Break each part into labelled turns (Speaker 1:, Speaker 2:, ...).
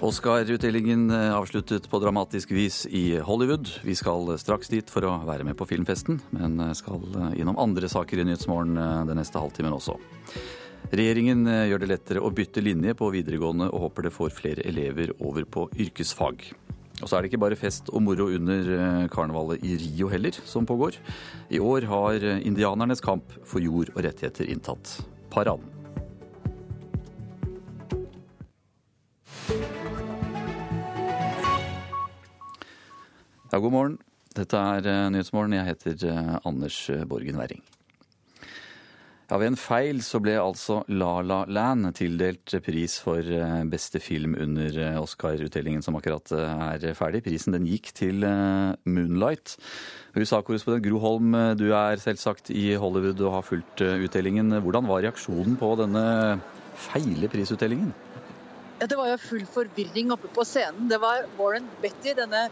Speaker 1: Oscar-utdelingen eh, avsluttet på dramatisk vis i Hollywood. Vi skal straks dit for å være med på filmfesten, men eh, skal eh, innom andre saker i Nyhetsmorgen den neste halvtimen også. Regjeringen gjør det lettere å bytte linje på videregående og håper det får flere elever over på yrkesfag. Og så er det ikke bare fest og moro under karnevalet i Rio heller som pågår. I år har indianernes kamp for jord og rettigheter inntatt paraden. Ja, god morgen. Dette er eh, Nyhetsmorgen. Jeg heter eh, Anders eh, Borgen Werring. Ja, Ved en feil så ble altså La La Land tildelt pris for beste film under Oscar-utdelingen som akkurat er ferdig. Prisen den gikk til Moonlight. USA-korrespondent Gro Holm, du er selvsagt i Hollywood og har fulgt utdelingen. Hvordan var reaksjonen på denne feile prisutdelingen?
Speaker 2: Ja, det var jo full forvirring oppe på scenen. Det var Warren Betty, denne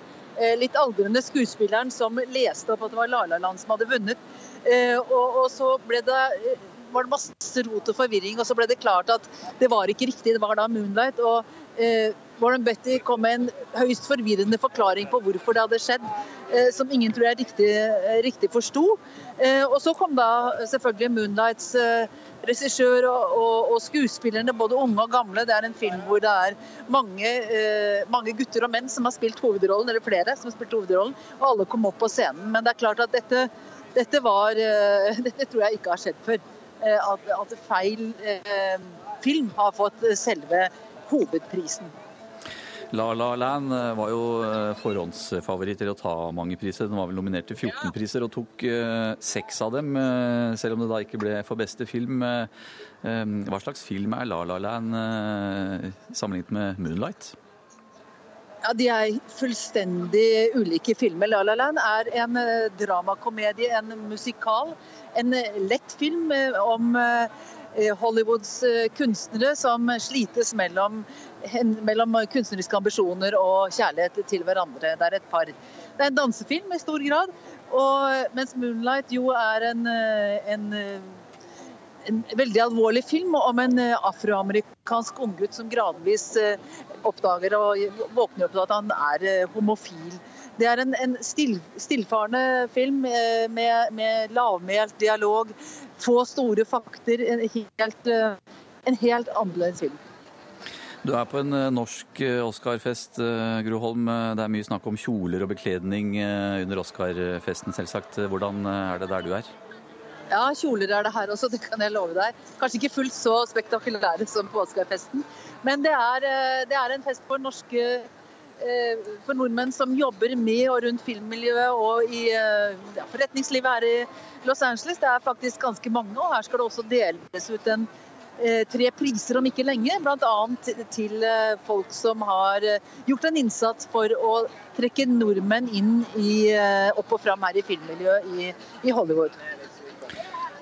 Speaker 2: litt aldrende skuespilleren som leste opp at det var La Land som hadde vunnet. Eh, og, og så ble det eh, var det masse rot og forvirring, og så ble det klart at det var ikke riktig. Det var da 'Moonlight'. og eh, Warren Betty kom med en høyst forvirrende forklaring på hvorfor det hadde skjedd, eh, som ingen tror jeg riktig, riktig forsto. Eh, og så kom da selvfølgelig 'Moonlights' regissør og, og, og, skuespillerne, både unge og gamle. Det er en film hvor det er mange, eh, mange, gutter og menn som har spilt hovedrollen, eller flere som har spilt hovedrollen, og alle kom opp på scenen. Men det er klart at dette, dette, var, eh, dette tror jeg ikke har skjedd før. Eh, at, at, feil eh, film har fått selve hovedprisen.
Speaker 1: La La Land eh, var jo forhåndsfavoritt til å ta mange priser. Den var vel nominert til 14 priser og tok seks av dem, selv om det da ikke ble for beste film. Hva slags film er La La Land sammenlignet med Moonlight?
Speaker 2: Ja, De er fullstendig ulike filmer. La La Land er en dramakomedie, en musikal. En lett film om Hollywoods kunstnere som slites mellom mellom kunstneriske ambisjoner og kjærlighet til hverandre. Det er et par. Det er en dansefilm i stor grad. Og, mens 'Moonlight' jo er en, eh, en, eh, en veldig alvorlig film om en eh, afroamerikansk unggutt som gradvis oppdager og våkner opp til at han er homofil. Det er en, en still, stillfarende film med, med lavmælt dialog, få store fakter. En helt, en helt annerledes film.
Speaker 1: Du er på en eh, norsk Oscarfest, Oscar-fest, eh, Gro Holm. Det er mye snakk om kjoler og bekledning under Oscar-festen, selvsagt. Hvordan er det der du er?
Speaker 2: Ja, kjoler er det her også, det kan jeg love deg. Kanskje ikke fullt så spektakulære som på Oscar-festen. Men det er, det er, en fest for norske for nordmenn som jobber med og rundt filmmiljøet og i ja, forretningslivet her i Los Angeles. Det er faktisk ganske mange, og her skal det også deles ut en Eh, tre priser om ikke lenge, bl.a. til eh, folk som har eh, gjort en innsats for å trekke nordmenn inn i, opp og fram her i filmmiljøet i, i Hollywood.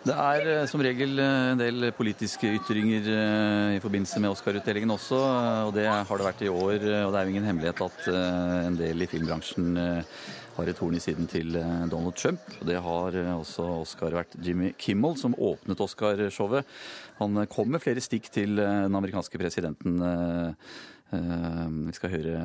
Speaker 1: Det er som regel en del politiske ytringer i forbindelse med Oscar-utdelingen også, og det har det vært i år. Og det er jo ingen hemmelighet at en del i filmbransjen har et horn i siden til Donald Trump. Det har også Oscar vært Jimmy Kimmel, som åpnet Oscar-showet. Han eh, kom med flere stikk til eh, den amerikanske presidenten. Eh, vi skal høre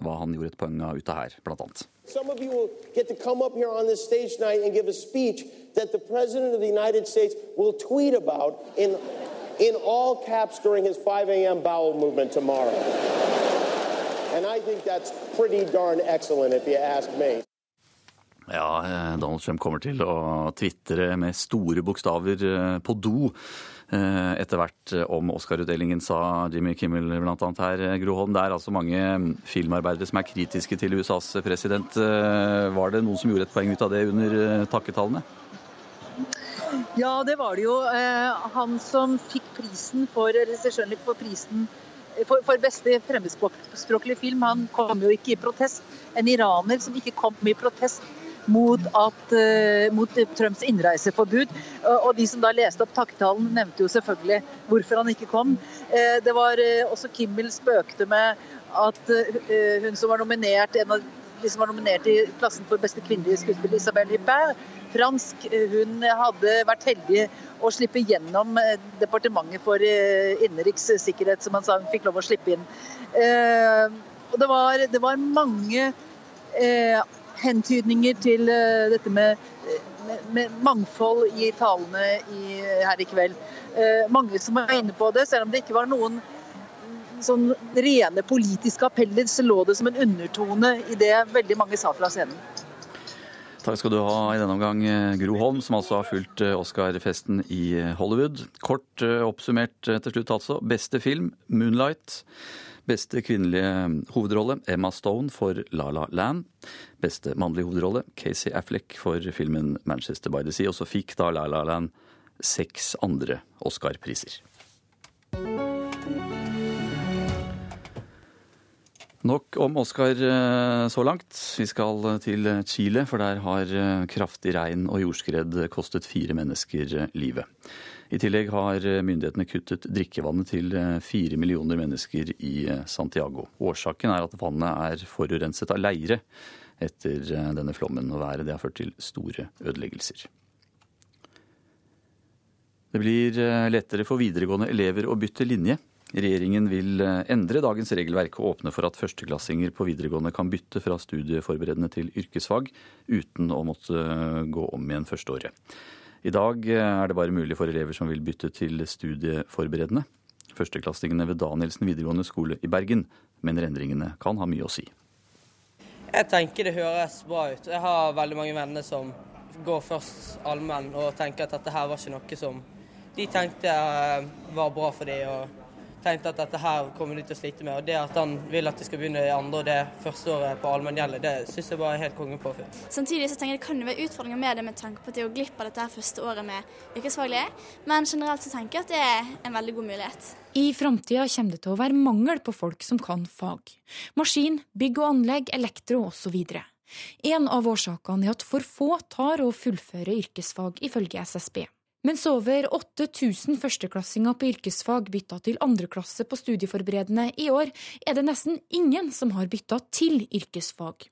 Speaker 1: hva han gjorde et poeng av ut av her, blant annet. Some of you will get to come up here on this stage tonight and give a speech that the president of the United States will tweet about in, in all caps during his 5 a.m. bowel movement tomorrow. And I think that's pretty darn excellent if you ask me. Ja, Donald Trump kommer til å tvitre med store bokstaver på do Eh, etter hvert eh, om Oscar-utdelingen, sa Jimmy Kimmel bl.a. her. Eh, Groholm, det er altså mange filmarbeidere som er kritiske til USAs president. Var det noen som gjorde et poeng ut av det under takketallene?
Speaker 2: Ja, det var det jo. Han som fikk prisen for regissøren for prisen for, for beste fremmedspråklige film, han kom jo ikke i protest. En iraner som ikke kom i protest mot, at, uh, mot Trumps innreiseforbud. Og, de som da leste opp takketalen, nevnte jo selvfølgelig hvorfor han ikke kom. Uh, det var uh, også Kimmel spøkte med at hun som var nominert, en av de som var nominert i klassen for beste kvinnelige skuespiller, Isabel Huppert. Fransk. Hun hadde vært heldig å slippe gjennom departementet for innenriks sikkerhet, som han sa hun fikk lov å slippe inn. Og det var, det var mange hentydninger til dette med med, mangfold i talene i, her i kveld. Eh, mange som var inne på det, selv om det ikke var noen sånn rene politiske appeller, så lå det som en undertone i det veldig mange sa fra scenen.
Speaker 1: Takk skal du ha i denne omgang, eh, Gro Holm, som altså har fulgt eh, Oscar-festen i Hollywood. Kort oppsummert til slutt, altså. Beste film, 'Moonlight'. Beste kvinnelige hovedrolle Emma Stone for La La Land. Beste mannlige hovedrolle Casey Affleck for filmen Manchester by the Sea. Og så fikk da La La Land seks andre Oscar-priser. Nok om Oscar eh, så langt. Vi skal til Chile, for der har eh, kraftig regn og jordskred kostet fire mennesker livet. I tillegg har myndighetene kuttet drikkevannet til eh, fire millioner mennesker i eh, Santiago. Årsaken er at vannet er forurenset av leire etter eh, denne flommen, og været det har ført til store ødeleggelser. Det blir lettere for videregående elever å bytte linje. Regjeringen vil endre dagens regelverk og åpne for at førsteklassinger på videregående kan bytte fra studieforberedende til yrkesfag uten å måtte gå om igjen førsteåret. I dag eh, er det bare mulig for elever som vil bytte til studieforberedende. Førsteklassingene ved Danielsen videregående skole i Bergen mener endringene kan ha mye å si.
Speaker 3: Jeg tenker det høres bra ut. Jeg har veldig mange venner som går først allmenn og tenker at dette her var ikke noe som de tenkte eh, var bra for dem. Og tenkt at dette her kommer de til å slite med. Og det at han vil at de skal begynne i andre og det første året på allmenngjeldet, det syns jeg bare er helt konge på.
Speaker 4: Samtidig så tenker jeg det kan jo være utfordringer med det med tanke på at de går glipp av dette her første året med yrkesfaglige, men generelt så tenker jeg at det er en veldig god mulighet.
Speaker 5: I framtida kommer det til å være mangel på folk som kan fag. Maskin, bygg og anlegg, elektro osv. En av årsakene er at for få tar og fullfører yrkesfag, ifølge SSB. Mens over 8000 førsteklassinger på yrkesfag bytta til andreklasse på studieforberedende i år, er det nesten ingen som har bytta til yrkesfag.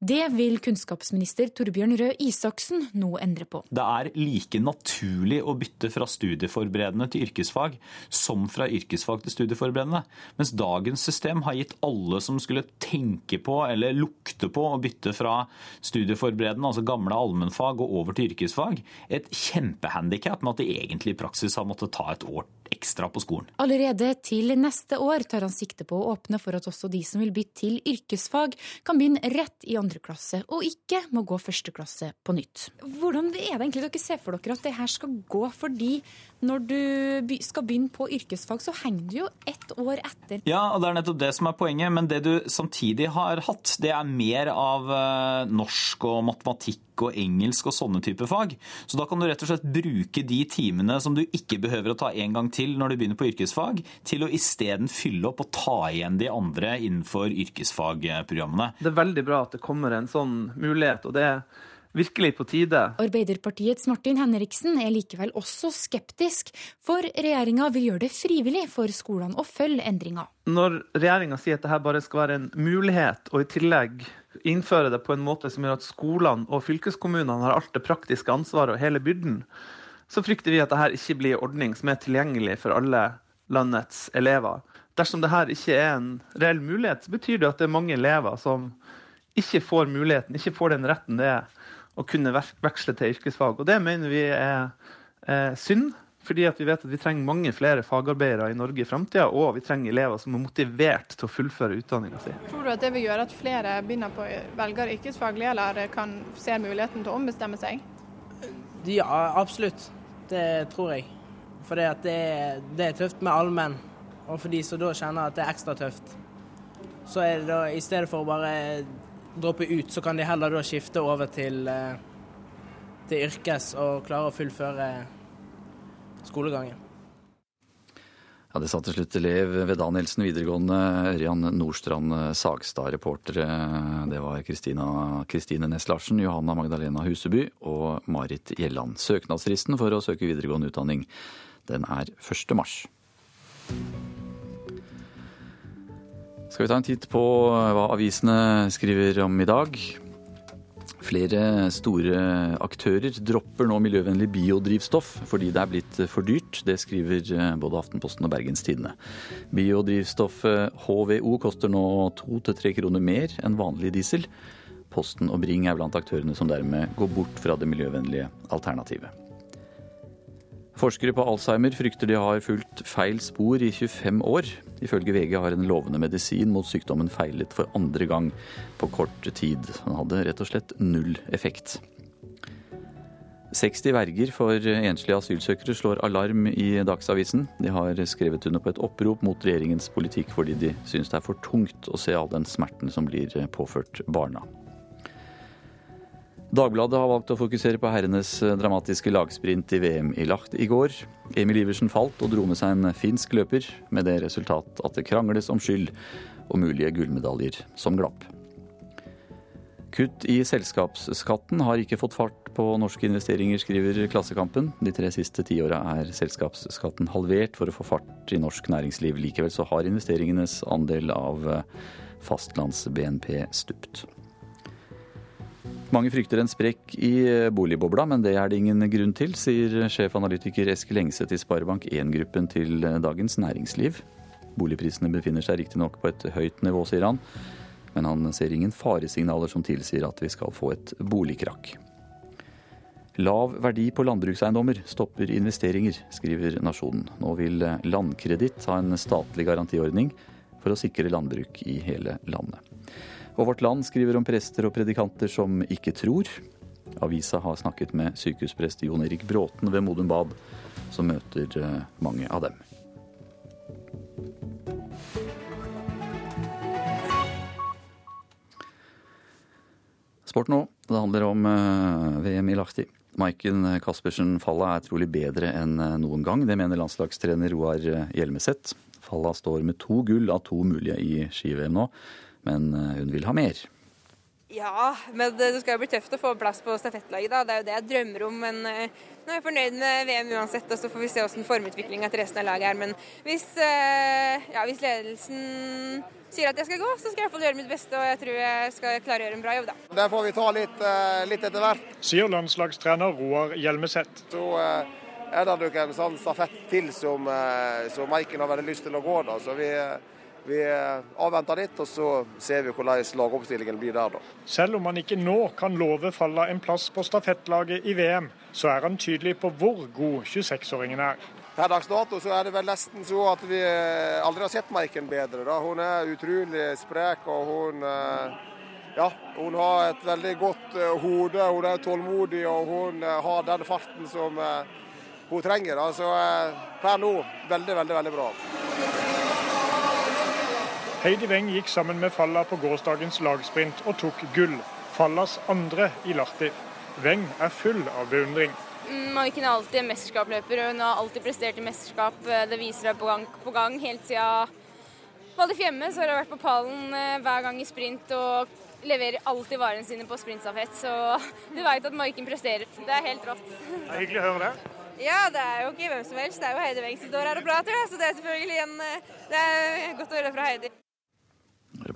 Speaker 5: Det vil kunnskapsminister Torbjørn Røe Isaksen nå endre på.
Speaker 6: Det er like naturlig å bytte fra studieforberedende til yrkesfag som fra yrkesfag til studieforberedende. Mens dagens system har gitt alle som skulle tenke på eller lukte på å bytte fra studieforberedende, altså gamle allmennfag, og over til yrkesfag, et kjempehandikap med at de egentlig i praksis har måttet ta et år ekstra på skolen.
Speaker 5: Allerede til neste år tar han sikte på å åpne for at også de som vil bytte til yrkesfag, kan begynne rett i andre klasse, og ikke må gå første klasse på nytt. Hvordan er det egentlig dere ser for dere at det her skal gå? Fordi når du skal begynne på yrkesfag, så henger du jo ett år etter.
Speaker 6: Ja, og det er nettopp det som er poenget. Men det du samtidig har hatt, det er mer av eh, norsk og matematikk og engelsk og sånne type fag. Så da kan du rett og slett bruke de timene som du ikke behøver å ta en gang til når du begynner på yrkesfag, til å isteden fylle opp og ta igjen de andre innenfor yrkesfagprogrammene.
Speaker 7: Det er veldig bra at det kommer en sånn mulighet. og det er virkelig på tide.
Speaker 5: Arbeiderpartiets Martin Henriksen er likevel også skeptisk, for regjeringa vil gjøre det frivillig for skolene å følge endringa.
Speaker 7: Når regjeringa sier at dette bare skal være en mulighet, og i tillegg innføre det på en måte som gjør at skolene og fylkeskommunene har alt det praktiske ansvaret og hele byrden, så frykter vi at dette ikke blir en ordning som er tilgjengelig for alle landets elever. Dersom dette ikke er en reell mulighet, så betyr det at det er mange elever som ikke får muligheten, ikke får den retten det er å kunne veksle til yrkesfag. Og det mener vi er, er synd, fordi vi vet at vi trenger mange flere fagarbeidere i Norge i framtida, og vi trenger elever som er motivert til å fullføre utdanninga si.
Speaker 8: Tror du at det vil gjøre at flere begynner på velger yrkesfaglig, eller kan se muligheten til å ombestemme seg?
Speaker 3: Ja, absolutt. Det tror jeg. For det, det, det er tøft med allmenn, og for de som da kjenner at det er ekstra tøft, så er det da i stedet for å bare droppe ut, så kan de heller da skifte over til, eh, til yrkes og klare å fullføre skolegangen.
Speaker 1: Ja, Det sa til slutt elev ved Danielsen videregående, Ørjan Nordstrand Sagstad. Reportere det var Kristine Næss Larsen, Johanna Magdalena Huseby og Marit Gjelland. Søknadsfristen for å søke videregående utdanning den er 1. mars. Skal vi ta en titt på hva avisene skriver om i dag? Flere store aktører dropper nå miljøvennlig biodrivstoff fordi det er blitt for dyrt. Det skriver både Aftenposten og Bergenstidene. Biodrivstoffet HVO koster nå to til tre kroner mer enn vanlig diesel. Posten og Bring er blant aktørene som dermed går bort fra det miljøvennlige alternativet. Forskere på Alzheimer frykter de har fulgt feil spor i 25 år. Ifølge VG har en lovende medisin mot sykdommen feilet for andre gang på kort tid. Den hadde rett og slett null effekt. 60 verger for enslige asylsøkere slår alarm i Dagsavisen. De har skrevet under på et opprop mot regjeringens politikk fordi de syns det er for tungt å se all den smerten som blir påført barna. Dagbladet har valgt å fokusere på herrenes dramatiske lagsprint i VM i Lacht i går. Emil Iversen falt og dro med seg en finsk løper, med det resultat at det krangles om skyld og mulige gullmedaljer som glapp. Kutt i selskapsskatten har ikke fått fart på norske investeringer, skriver Klassekampen. De tre siste tiåra er selskapsskatten halvert for å få fart i norsk næringsliv. Likevel så har investeringenes andel av fastlands-BNP stupt. Mange frykter en sprekk i boligbobla, men det er det ingen grunn til, sier sjefanalytiker Eskil Engseth i Sparebank1-gruppen til Dagens Næringsliv. Boligprisene befinner seg riktignok på et høyt nivå, sier han, men han ser ingen faresignaler som tilsier at vi skal få et boligkrakk. Lav verdi på landbrukseiendommer stopper investeringer, skriver Nasjonen. Nå vil Landkreditt ha en statlig garantiordning for å sikre landbruk i hele landet. Og Vårt Land skriver om prester og predikanter som ikke tror. Avisa har snakket med sykehusprest Jon Erik Bråten ved Modum Bad, som møter mange av dem. Sport nå. Det handler om VM i Lahti. Maiken Caspersen-Falla er trolig bedre enn noen gang. Det mener landslagstrener Roar Hjelmeset. Falla står med to gull av to mulige i ski-VM nå, men hun vil ha mer.
Speaker 9: Ja, men det skal jo bli tøft å få plass på stafettlaget. da. Det er jo det jeg drømmer om. Men nå er jeg fornøyd med VM uansett, og så får vi se hvordan formutviklinga til resten av laget er. Men hvis, ja, hvis ledelsen sier at jeg skal gå, så skal jeg i hvert fall gjøre mitt beste. Og jeg tror jeg skal klare å gjøre en bra jobb, da.
Speaker 10: Det får vi ta litt, litt etter hvert.
Speaker 11: Sier landslagstrener Roar Hjelmeset.
Speaker 10: Så er det nok en sånn stafett til som, som Maiken har veldig lyst til å gå. da, så vi... Vi avventer litt, og så ser vi hvordan lagoppstillingen blir der. da.
Speaker 11: Selv om han ikke nå kan love Falla en plass på stafettlaget i VM, så er han tydelig på hvor god 26-åringen er.
Speaker 10: Per dags dato så er det vel nesten så at vi aldri har sett Maiken bedre. da. Hun er utrolig sprek, og hun, ja, hun har et veldig godt hode. Hun er tålmodig, og hun har den farten som hun trenger. Så per nå veldig, veldig, veldig bra.
Speaker 11: Heidi Weng gikk sammen med Falla på gårsdagens lagsprint og tok gull. Fallas andre i Lahti. Weng er full av beundring.
Speaker 9: Maiken er alltid en mesterskapsløper, og hun har alltid prestert i mesterskap. Det viser seg på gang på gang. Helt siden Valdres hjemme så har hun vært på pallen hver gang i sprint og leverer alltid varene sine på sprintstafett. Så du veit at Maiken presterer. Det er helt rått.
Speaker 11: Det er hyggelig å høre det.
Speaker 9: Ja, det er jo ikke hvem som helst. Det er jo Heidi Weng som står her og prater, så det er selvfølgelig en, det er godt å høre fra Heidi.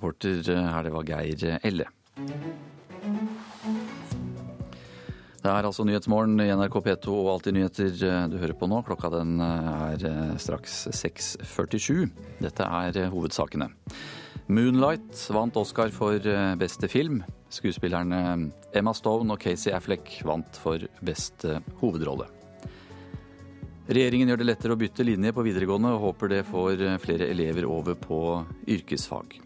Speaker 1: Reporter her, det var Geir Elle. Det er altså Nyhetsmorgen i NRK P2 og Alltid nyheter du hører på nå. Klokka den er straks 6.47. Dette er hovedsakene. Moonlight vant Oscar for beste film. Skuespillerne Emma Stone og Casey Affleck vant for beste hovedrolle. Regjeringen gjør det lettere å bytte linje på videregående, og håper det får flere elever over på yrkesfag.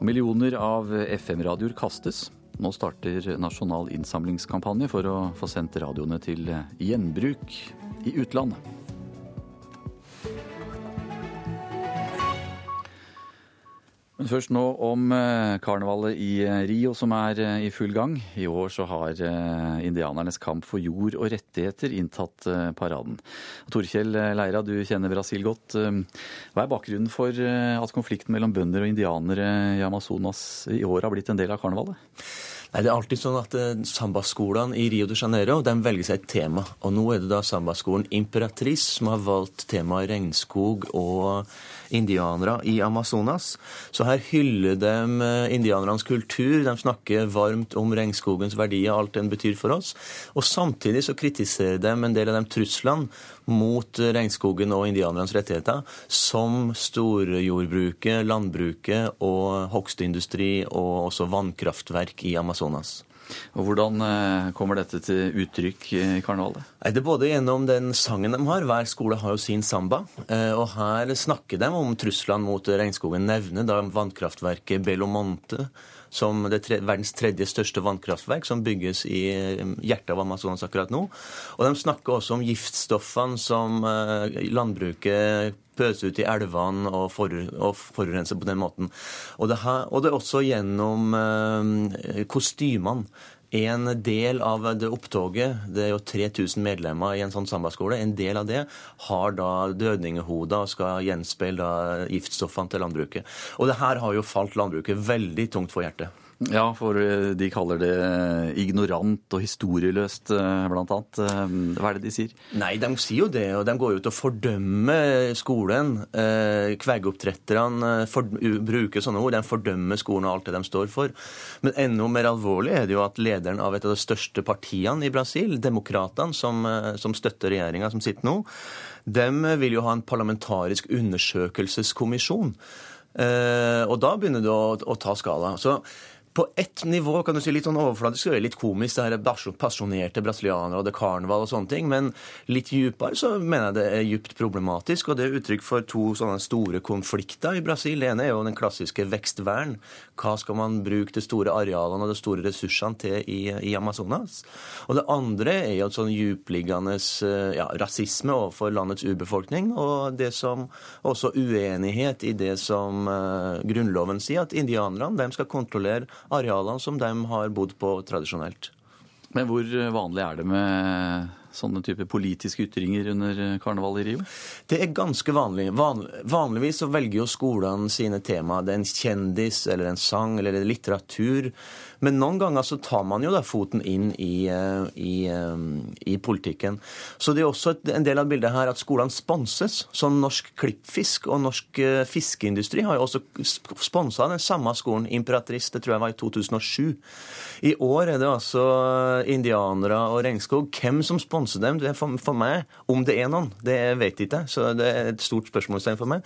Speaker 1: Millioner av FM-radioer kastes. Nå starter nasjonal innsamlingskampanje for å få sendt radioene til gjenbruk i utlandet. Men først nå om karnevalet i Rio, som er i full gang. I år så har indianernes kamp for jord og rettigheter inntatt paraden. Torkjell Leira, du kjenner Brasil godt. Hva er bakgrunnen for at konflikten mellom bønder og indianere i Amazonas i år har blitt en del av karnevalet?
Speaker 12: Nei, Det er alltid sånn at Sambaskolene i Rio de Janeiro de velger seg et tema. Og Nå er det da sambaskolen Imperatrice som har valgt temaet regnskog og indianere i Amazonas. Så her hyller de uh, indianernes kultur. De snakker varmt om regnskogens verdier, og alt den betyr for oss. Og samtidig så kritiserer de en del av de truslene mot regnskogen og indianernes rettigheter, som storjordbruket, landbruket og hogstindustri og også vannkraftverk i Amazonas.
Speaker 1: Og Hvordan eh, kommer dette til uttrykk i karnevalet?
Speaker 12: Det er både gjennom den sangen de har. Hver skole har jo sin samba. Eh, og her snakker de om truslene mot regnskogen. Nevner da vannkraftverket Belomonte som det tre, verdens tredje største vannkraftverk, som bygges i eh, hjertet av Amazonas akkurat nå. Og de snakker også om giftstoffene som landbruket pøse ut i elvene og, for, og, forurense på den måten. Og det, her, og det er også gjennom eh, kostymene. En del av det opptoget, det er jo 3000 medlemmer i en sånn sambaskole, en del av det har da dødningehoder og skal gjenspeile giftstoffene til landbruket. Og det her har jo falt landbruket veldig tungt for hjertet.
Speaker 1: Ja, for eh, de kaller det eh, ignorant og historieløst, eh, blant annet. Hva er det de sier?
Speaker 12: Nei, de sier jo det, og de går jo til å fordømme skolen. Kvegeoppdretterne bruker sånne ord. De fordømmer skolen og alt det de står for. Men enda mer alvorlig er det jo at lederen av et av de største partiene i Brasil, Demokratene, som, som støtter regjeringa som sitter nå, de vil jo ha en parlamentarisk undersøkelseskommisjon. og da begynner det å ta skala. Så på ett nivå kan du si litt sånn overfladisk og litt komisk, det her pasjonerte brasilianere og det karneval og sånne ting. Men litt dypere så mener jeg det er dypt problematisk, og det er uttrykk for to sånne store konflikter i Brasil. Det ene er jo den klassiske vekstvern. Hva skal man bruke de store arealene og de store ressursene til i, i Amazonas? Og det andre er jo sånn dypliggende ja, rasisme overfor landets urbefolkning, og det som også uenighet i det som uh, Grunnloven sier, at indianerne de skal kontrollere arealene som de har bodd på tradisjonelt.
Speaker 1: Men hvor vanlig er det med sånne type politiske ytringer under karnevalet i Rio?
Speaker 12: Det er ganske vanlig. Van, vanligvis så velger jo skolene sine tema. Det er en kjendis eller en sang eller litteratur. Men noen ganger så tar man jo da foten inn i, eh, i, eh, i politikken. Så det er også en del av bildet her at skolene sponses. Som Norsk Klippfisk og Norsk eh, Fiskeindustri har jo også sponsa den samme skolen, Imperatrice, det tror jeg var i 2007. I år er det altså indianere og regnskog. Hvem som sponser dem, det er for, for meg, om det er noen, det vet jeg ikke. Så det er et stort spørsmålstegn for meg.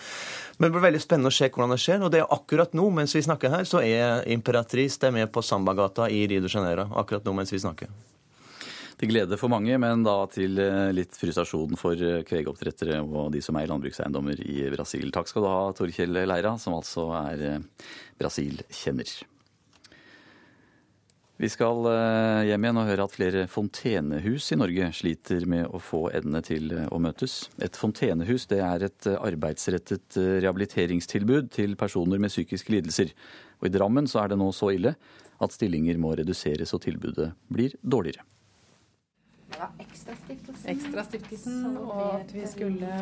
Speaker 12: Men det blir veldig spennende å se hvordan det skjer. Og det er akkurat nå, mens vi snakker her, så er Imperatrice det er med på Sambagata i Rio de Janeiro. Akkurat nå mens vi snakker.
Speaker 1: Til glede for mange, men da til eh, litt frustrasjon for eh, kvegeoppdrettere og de som eier landbrukseiendommer i Brasil. Takk skal du ha, Torkjell Leira, som altså er eh, Brasil-kjenner. Vi skal hjem igjen og høre at flere fontenehus i Norge sliter med å få endene til å møtes. Et fontenehus det er et arbeidsrettet rehabiliteringstilbud til personer med psykiske lidelser. Og I Drammen så er det nå så ille at stillinger må reduseres og tilbudet blir dårligere.
Speaker 13: Ja, Ekstrastiftelsen. Ekstrastiftelsen, og at vi skulle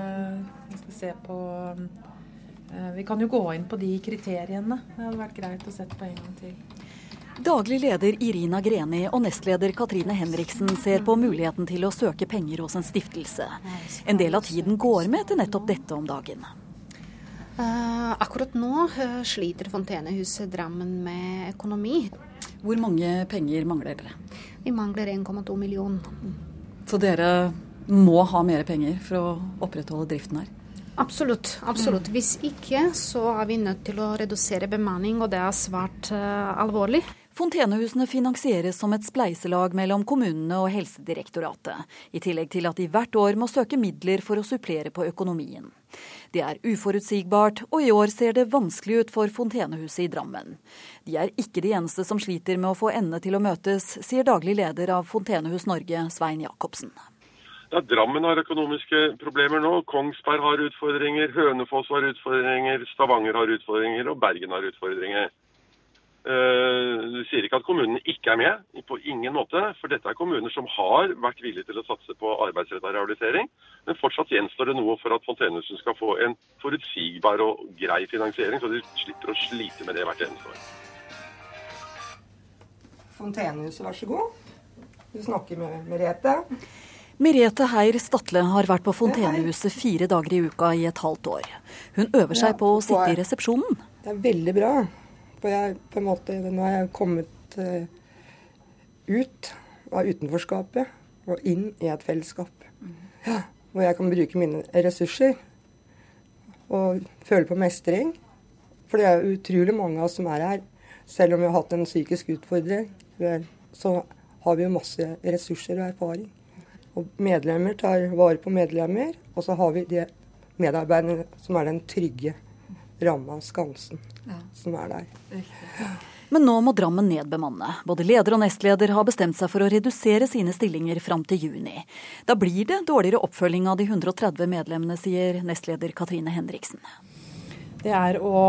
Speaker 13: vi skal se på Vi kan jo gå inn på de kriteriene. Det hadde vært greit å sette på en gang til.
Speaker 14: Daglig leder Irina Greni og nestleder Katrine Henriksen ser på muligheten til å søke penger hos en stiftelse. En del av tiden går med til nettopp dette om dagen.
Speaker 15: Uh, akkurat nå uh, sliter Fontenehuset Drammen med økonomi.
Speaker 14: Hvor mange penger mangler dere?
Speaker 15: Vi mangler 1,2 millioner.
Speaker 14: Så dere må ha mer penger for å opprettholde driften her?
Speaker 15: Absolutt. absolutt. Hvis ikke, så er vi nødt til å redusere bemanning, og det er svært uh, alvorlig.
Speaker 14: Fontenehusene finansieres som et spleiselag mellom kommunene og Helsedirektoratet, i tillegg til at de hvert år må søke midler for å supplere på økonomien. Det er uforutsigbart, og i år ser det vanskelig ut for Fontenehuset i Drammen. De er ikke de eneste som sliter med å få endene til å møtes, sier daglig leder av Fontenehus Norge, Svein Jacobsen.
Speaker 16: Ja, Drammen har økonomiske problemer nå. Kongsberg har utfordringer, Hønefoss har utfordringer, Stavanger har utfordringer og Bergen har utfordringer. Eh, du sier ikke at kommunene ikke er med, på ingen måte. For dette er kommuner som har vært villige til å satse på arbeidsrettet rehabilitering. Men fortsatt gjenstår det noe for at Fontenehusen skal få en forutsigbar og grei finansiering, så de slipper å slite med det hvert eneste år.
Speaker 17: Fontenehuset, vær så god. Du snakker med Merete.
Speaker 14: Merete Heier Statle har vært på Fontenehuset fire dager i uka i et halvt år. Hun øver seg på å sitte i resepsjonen.
Speaker 17: Det er veldig bra. For jeg, på en måte, nå har jeg kommet uh, ut av utenforskapet og inn i et fellesskap. Ja, hvor jeg kan bruke mine ressurser og føle på mestring. For det er utrolig mange av oss som er her. Selv om vi har hatt en psykisk utfordring, så har vi jo masse ressurser og erfaring. Og medlemmer tar vare på medlemmer, og så har vi de medarbeiderne som er den trygge ramma, skansen, ja. som er der.
Speaker 14: Men nå må Drammen nedbemanne. Både leder og nestleder har bestemt seg for å redusere sine stillinger fram til juni. Da blir det dårligere oppfølging av de 130 medlemmene, sier nestleder Katrine Henriksen.
Speaker 13: Det er å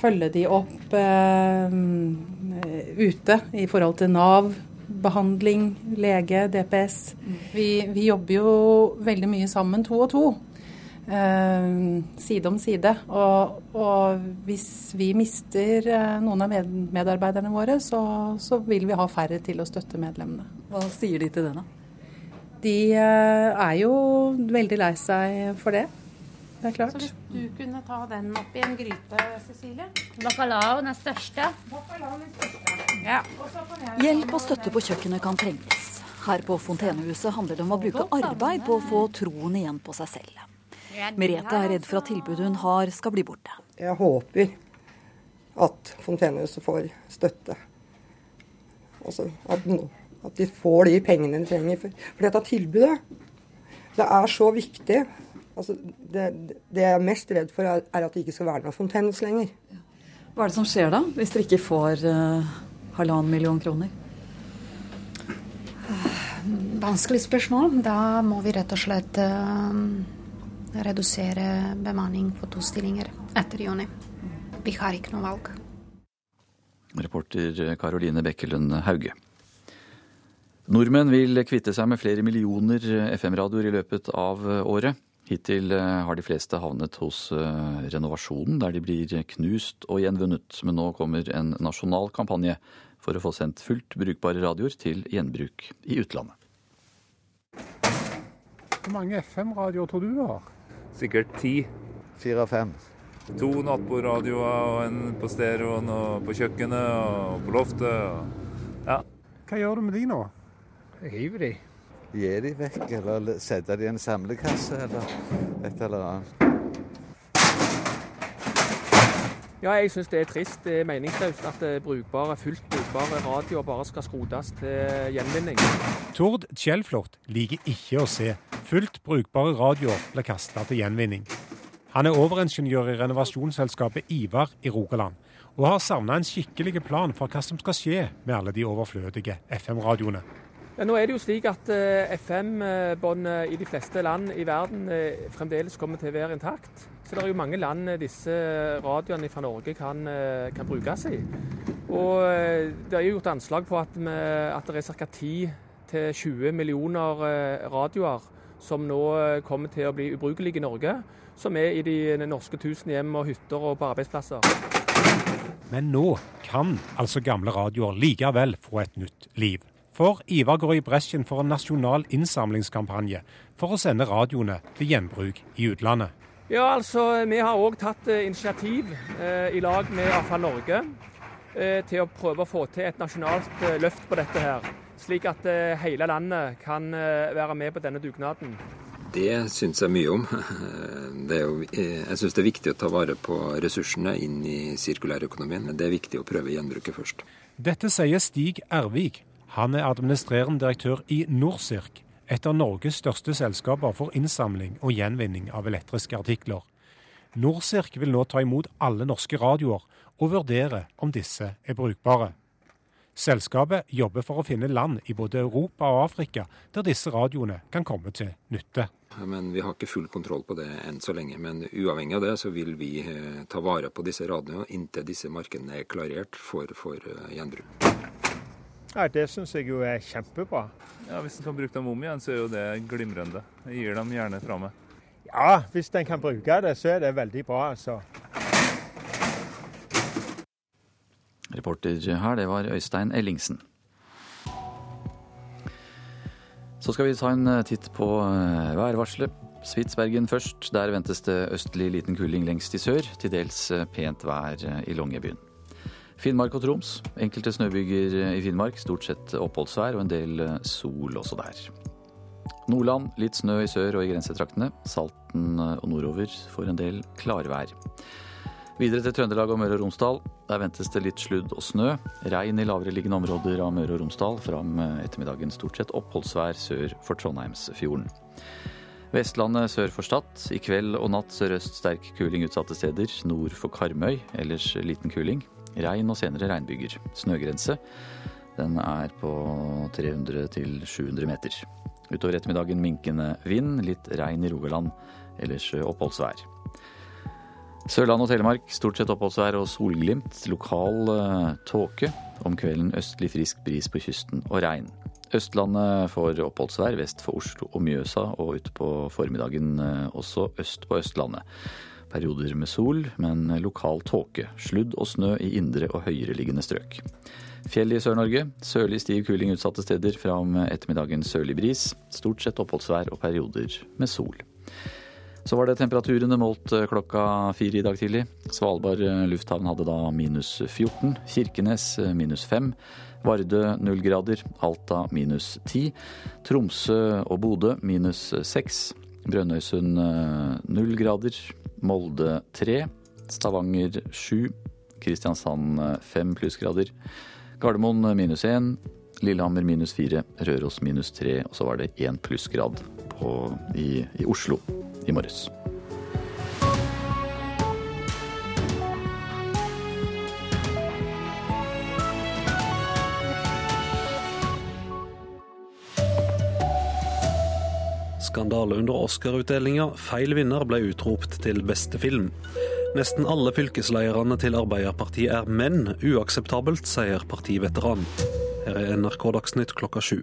Speaker 13: følge de opp eh, ute i forhold til Nav, behandling, lege, DPS. Vi, vi, jobber jo veldig mye sammen to og to. Uh, side om side. Og, og, hvis vi mister uh, noen av med medarbeiderne våre, så, så, vil vi ha færre til å støtte medlemmene.
Speaker 14: Hva sier de til det, da?
Speaker 13: De er jo veldig lei seg for det det er klart. Så
Speaker 18: hvis du kunne ta den opp i en gryte, Cecilie? Bacalaoen er største. Bacalaoen er største.
Speaker 14: Ja. Hjelp og støtte på kjøkkenet kan trenges. Her på Fontenehuset handler det om å bruke arbeid på å få troen igjen på seg selv. Merete er redd for at tilbudet hun har skal bli borte.
Speaker 17: Jeg håper at Fontenehuset får støtte. Altså at, at de får de pengene de trenger. For, for dette tilbudet, det er så viktig Altså, det, det, jeg er mest redd for, er, er, at det ikke skal være noe fontenehus lenger.
Speaker 14: Hva er det som skjer da, hvis dere ikke får uh, halvannen million kroner?
Speaker 15: Vanskelig spørsmål. Da må vi rett og slett uh, redusere bemanning på to stillinger etter juni. Vi har ikke noe valg.
Speaker 1: Reporter Karoline Bekkelund Hauge. Nordmenn vil kvitte seg med flere millioner FM-radioer i løpet av året. Hittil har de fleste havnet hos eh, renovasjonen, der de blir knust og gjenvunnet. Men nå kommer en nasjonal kampanje for å få sendt fullt brukbare radioer til gjenbruk i utlandet.
Speaker 19: Hvor mange FM-radioer tror du du har?
Speaker 20: Sikkert ti.
Speaker 19: Fire-fem.
Speaker 20: To nattbordradioer og en på stereoen og på kjøkkenet og på loftet. Og... Ja.
Speaker 19: Hva gjør du med de nå?
Speaker 20: Jeg hiver de
Speaker 19: gi de vekk, eller sette de i en samlekasse, eller et eller annet.
Speaker 21: Ja, jeg syns det er trist. Det er meningsløst at eh, brukbare, fullt brukbare radioer bare skal skrotes til gjenvinning.
Speaker 19: Tord Kjellflot liker ikke å se fullt brukbare radioer bli kasta til gjenvinning. Han er overingeniør i renovasjonsselskapet Ivar i Rogaland, og har savna en skikkelig plan for hva som skal skje med alle de overflødige FM-radioene.
Speaker 21: Ja, nå er det jo slik at uh, FM-båndet i de fleste land i verden uh, fremdeles kommer til å være intakt. Så det er jo mange land disse radioene fra Norge kan, kan brukes i. Og det er jo gjort anslag på at, vi, at det er ca. 10-20 millioner radioer som nå kommer til å bli ubrukelige i Norge. Som er i de norske tusen hjem og hytter og på arbeidsplasser.
Speaker 19: Men nå kan altså gamle radioer likevel få et nytt liv. For Ivar går i bresjen for en nasjonal innsamlingskampanje for å sende radioene til gjenbruk i utlandet.
Speaker 21: Ja, altså Vi har òg tatt eh, initiativ eh, i lag med Avfall Norge eh, til å prøve å få til et nasjonalt eh, løft på dette her. Slik at eh, hele landet kan eh, være med på denne dugnaden.
Speaker 22: Det syns jeg mye om. Jo, jeg syns det er viktig å ta vare på ressursene inn i sirkulærøkonomien. Men det er viktig å prøve gjenbruket først.
Speaker 19: Dette sier Stig Ervik, han er administrerende direktør i Norsirk, et av Norges største selskaper for innsamling og gjenvinning av elektriske artikler. Norsirk vil nå ta imot alle norske radioer og vurdere om disse er brukbare. Selskapet jobber for å finne land i både Europa og Afrika der disse radioene kan komme til nytte.
Speaker 22: Men Vi har ikke full kontroll på det enn så lenge. Men uavhengig av det så vil vi eh, ta vare på disse radioene inntil disse markedene er klarert for, for eh, gjenbruk.
Speaker 19: Ja, Det syns jeg jo er kjempebra.
Speaker 20: Ja, Hvis en kan bruke dem om igjen, så er jo det glimrende. Jeg gir dem gjerne fra meg.
Speaker 19: Ja, hvis en kan bruke det, så er det veldig bra, altså.
Speaker 1: Reporter her, det var Øystein Ellingsen. Så skal vi ta en eh, titt på eh, værvarselet. Spitsbergen først. Der ventes det østlig liten kuling lengst i sør. Til dels eh, pent vær i Longyearbyen. Finnmark og Troms. Enkelte snøbyger i Finnmark. Stort sett oppholdsvær og en del sol også der. Nordland litt snø i sør og i grensetraktene. Salten og nordover får en del klarvær. Videre til Trøndelag og Møre og Romsdal. Der ventes det litt sludd og snø. Regn i lavereliggende områder av Møre og Romsdal. Fram ettermiddagen stort sett oppholdsvær sør for Trondheimsfjorden. Vestlandet sør for Stad. I kveld og natt sørøst sterk kuling utsatte steder. Nord for Karmøy ellers liten kuling. Regn og senere regnbyger. Snøgrense den er på 300-700 meter. Utover ettermiddagen minkende vind. Litt regn i Rogaland. Ellers oppholdsvær. Sørland og Telemark stort sett oppholdsvær og solglimt. Lokal uh, tåke. Om kvelden østlig frisk bris på kysten og regn. Østlandet får oppholdsvær vest for Oslo og Mjøsa, og utpå formiddagen uh, også øst på Østlandet. Perioder med sol, men lokal tåke. Sludd og snø i indre og høyereliggende strøk. Fjell i Sør-Norge. Sørlig stiv kuling utsatte steder. Fra om ettermiddagen sørlig bris. Stort sett oppholdsvær og perioder med sol. Så var det temperaturene målt eh, klokka fire i dag tidlig. Svalbard eh, lufthavn hadde da minus 14. Kirkenes eh, minus 5. Vardø null grader. Alta minus 10. Tromsø og Bodø minus 6. Brønnøysund null grader. Molde 3. Stavanger 7. Kristiansand 5 plussgrader. Gardermoen minus 1. Lillehammer minus 4. Røros minus 3. Og så var det 1 plussgrad i, i Oslo i morges.
Speaker 23: Skandale under Oscar-utdelinga. Feil vinner ble utropt til beste film. Nesten alle fylkeslederne til Arbeiderpartiet er menn. Uakseptabelt, sier partiveteran. Her er NRK Dagsnytt klokka sju.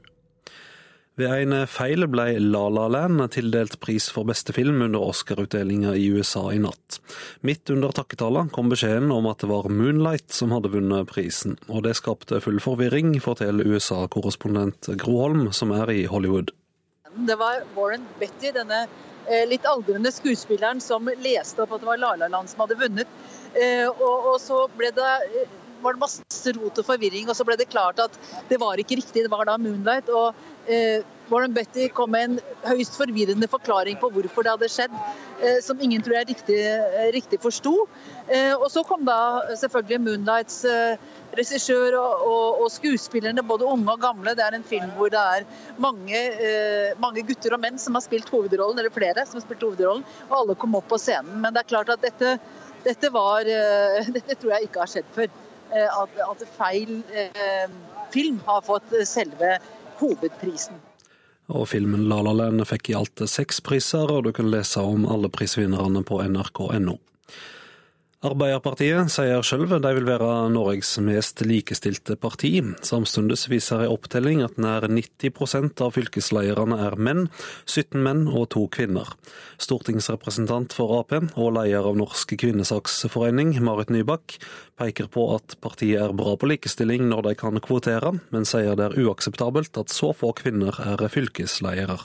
Speaker 23: Ved en feil ble La La Land tildelt pris for beste film under Oscar-utdelinga i USA i natt. Midt under takketalen kom beskjeden om at det var Moonlight som hadde vunnet prisen, og det skapte full forvirring, forteller USA-korrespondent Groholm, som er i Hollywood.
Speaker 2: Det var Warren Betty, denne eh, litt aldrende skuespilleren, som leste opp at det var La La Land som hadde vunnet. Eh, og, og så det eh, var det masse rot og forvirring, og så ble det klart at det var ikke riktig, det var da Moonlight. og Warren Betty kom med en høyst forvirrende forklaring på hvorfor det hadde skjedd, eh, som ingen tror jeg riktig, eh, riktig forsto. Eh, og så kom da selvfølgelig Moonlights regissør og, og, og, skuespillerne, både unge og gamle. Det er en film hvor det er mange, mange, gutter og menn som har spilt hovedrollen, eller flere som har spilt hovedrollen, og alle kom opp på scenen. Men det er klart at dette, dette, var, dette tror jeg ikke har skjedd før. At, at feil film har fått selve hovedprisen.
Speaker 23: Og filmen La La Land fikk i alt seks priser, og du kan lese om alle prisvinnerne på nrk.no. Arbeiderpartiet sier sjøl de vil være Norges mest likestilte parti. Samtidig viser ei opptelling at nær 90% av fylkeslederne er menn, 17 menn og to kvinner. Stortingsrepresentant for Ap og leder av Norsk kvinnesaksforening, Marit Nybakk, peker på at partiet er bra på likestilling når de kan kvotere, men sier det er uakseptabelt at så få kvinner er fylkesledere.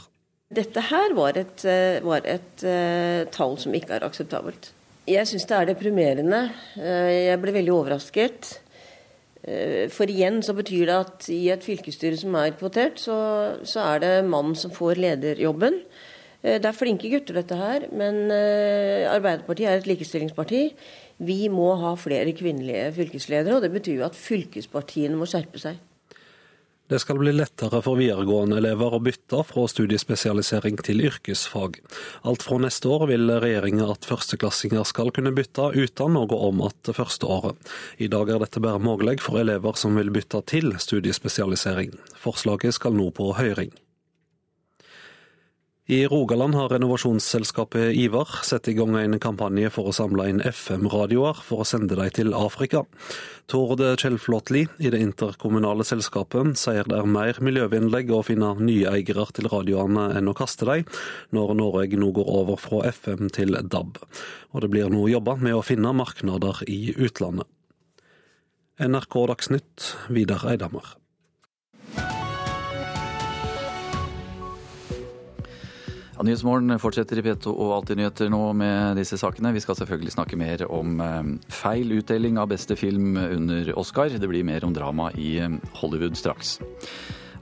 Speaker 24: Dette her var et, eh, var et uh, tall som ikke er akseptabelt. Jeg syns det er deprimerende. Eh, jeg ble veldig overrasket. Eh, for igjen så betyr det at i et fylkesstyre som er kvotert, så, så er det mannen som får lederjobben. Eh, det er flinke gutter, dette her, men Arbeiderpartiet er et likestillingsparti. Vi må ha flere kvinnelige fylkesledere, og det betyr jo at fylkespartiene må skjerpe seg.
Speaker 23: Det skal bli lettere for videregående elever å bytte fra studiespesialisering til yrkesfag. Alt fra neste år vil regjeringa at førsteklassinger skal kunne bytte uten gå om at første året. I dag er dette bare mulig for elever som vil bytte til studiespesialisering. Forslaget skal nå på høring. I Rogaland har renovasjonsselskapet Ivar satt i gang en kampanje for å samle inn FM-radioer for å sende dem til Afrika. Tord Kjellflåtli i det interkommunale selskapet sier det er mer miljøvennlig å finne nye eiere til radioene enn å kaste dem, når Norge nå går over fra FM til DAB. Og det blir nå jobba med å finne markeder i utlandet. NRK Dagsnytt, Vidar Eidhammer.
Speaker 1: Ja, Nyhetsmorgen fortsetter i P2 og Alltid nyheter nå med disse sakene. Vi skal selvfølgelig snakke mer om eh, feil utdeling av beste film under Oscar. Det blir mer om drama i eh, Hollywood straks.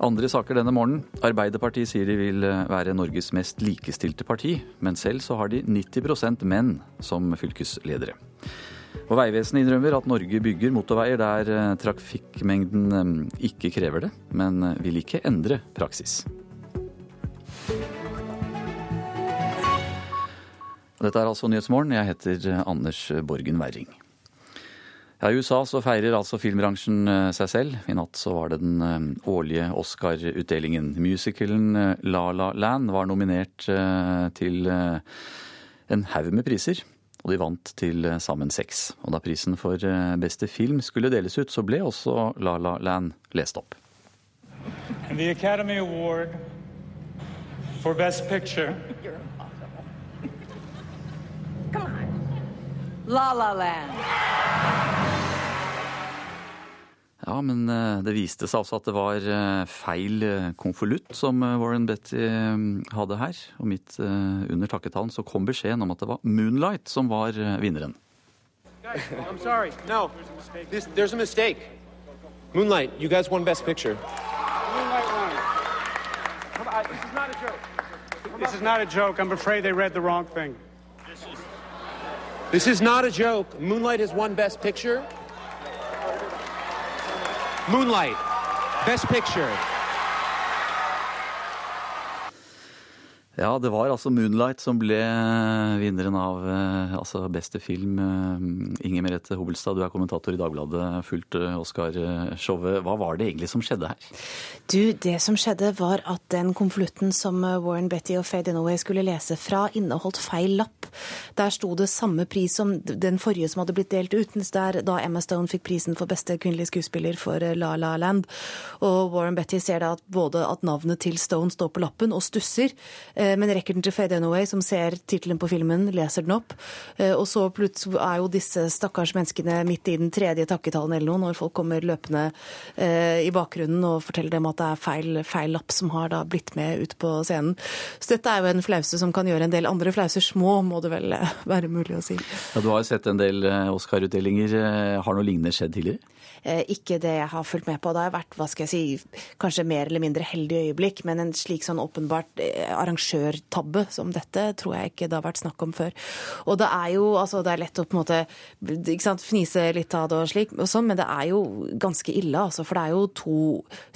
Speaker 1: Andre saker denne morgenen. Arbeiderpartiet sier de vil eh, være Norges mest likestilte parti, men selv så har de 90% menn som fylkesledere. Og Vegvesenet innrømmer at Norge bygger motorveier der trafikkmengden ikke krever det, men vil ikke endre praksis. Dette er altså Nyhetsmorgen. Jeg heter Anders Borgen Werring. Ja, I USA så feirer altså filmbransjen eh, seg selv. I natt så var det den eh, årlige Oscar-utdelingen. Musicalen eh, La La Land var nominert til en haug med priser. Og de vant til sammen seks. Og da prisen for beste film skulle deles ut, så ble også La La Land lest opp.
Speaker 25: The Academy Award for Best Picture
Speaker 26: La La Land.
Speaker 1: Ja, men eh, det viste seg altså at det var eh, feil eh, konvolutt som Warren Betty hadde her. Og midt under takketalen så kom beskjeden om at det var Moonlight som var vinneren.
Speaker 27: I'm sorry. No, this, there's a mistake. Moonlight, you guys won Best Picture.
Speaker 25: Moonlight won. Come on, this is not a joke. This is not a joke. I'm afraid they read the wrong thing.
Speaker 27: This is not a joke. Moonlight has won Best Picture. Moonlight, Best Picture.
Speaker 1: Ja, det var altså 'Moonlight' som ble vinneren av eh, altså beste film. Eh, Inger Merete Hobelstad, du er kommentator i Dagbladet, fulgt eh, Oscar-showet. Hva var det egentlig som skjedde her?
Speaker 28: Du, Det som skjedde, var at den konvolutten som Warren Betty og Faye Dunaway skulle lese fra, inneholdt feil lapp. Der sto det samme pris som den forrige som hadde blitt delt ut, der da Emma Stone fikk prisen for beste kvinnelige skuespiller for La La Land. Og Warren Betty ser da at både at navnet til Stone står på lappen, og stusser. Eh, men rekker den til Fade Anyway, som ser tittelen på filmen, leser den opp. Eh, og så plutselig er jo disse stakkars menneskene midt i den tredje takketalen eller noe, når folk kommer løpende eh, i bakgrunnen og forteller dem at det er feil, feil lapp som har da blitt med ut på scenen. Så dette er jo en flause som kan gjøre en del andre flauser små, må det vel være mulig å si.
Speaker 1: Ja, Du har jo sett en del Oscar-utdelinger. Har noe lignende skjedd tidligere?
Speaker 28: Eh, ikke det jeg har fulgt med på. Det har vært hva skal jeg si, kanskje mer eller mindre heldig øyeblikk, men en slik sånn åpenbart eh, arrangørtabbe som dette tror jeg ikke det har vært snakk om før. Og det er jo altså det er lett å på en måte ikke sant, fnise litt av det og slik, og sånn, men det er jo ganske ille, altså. For det er jo to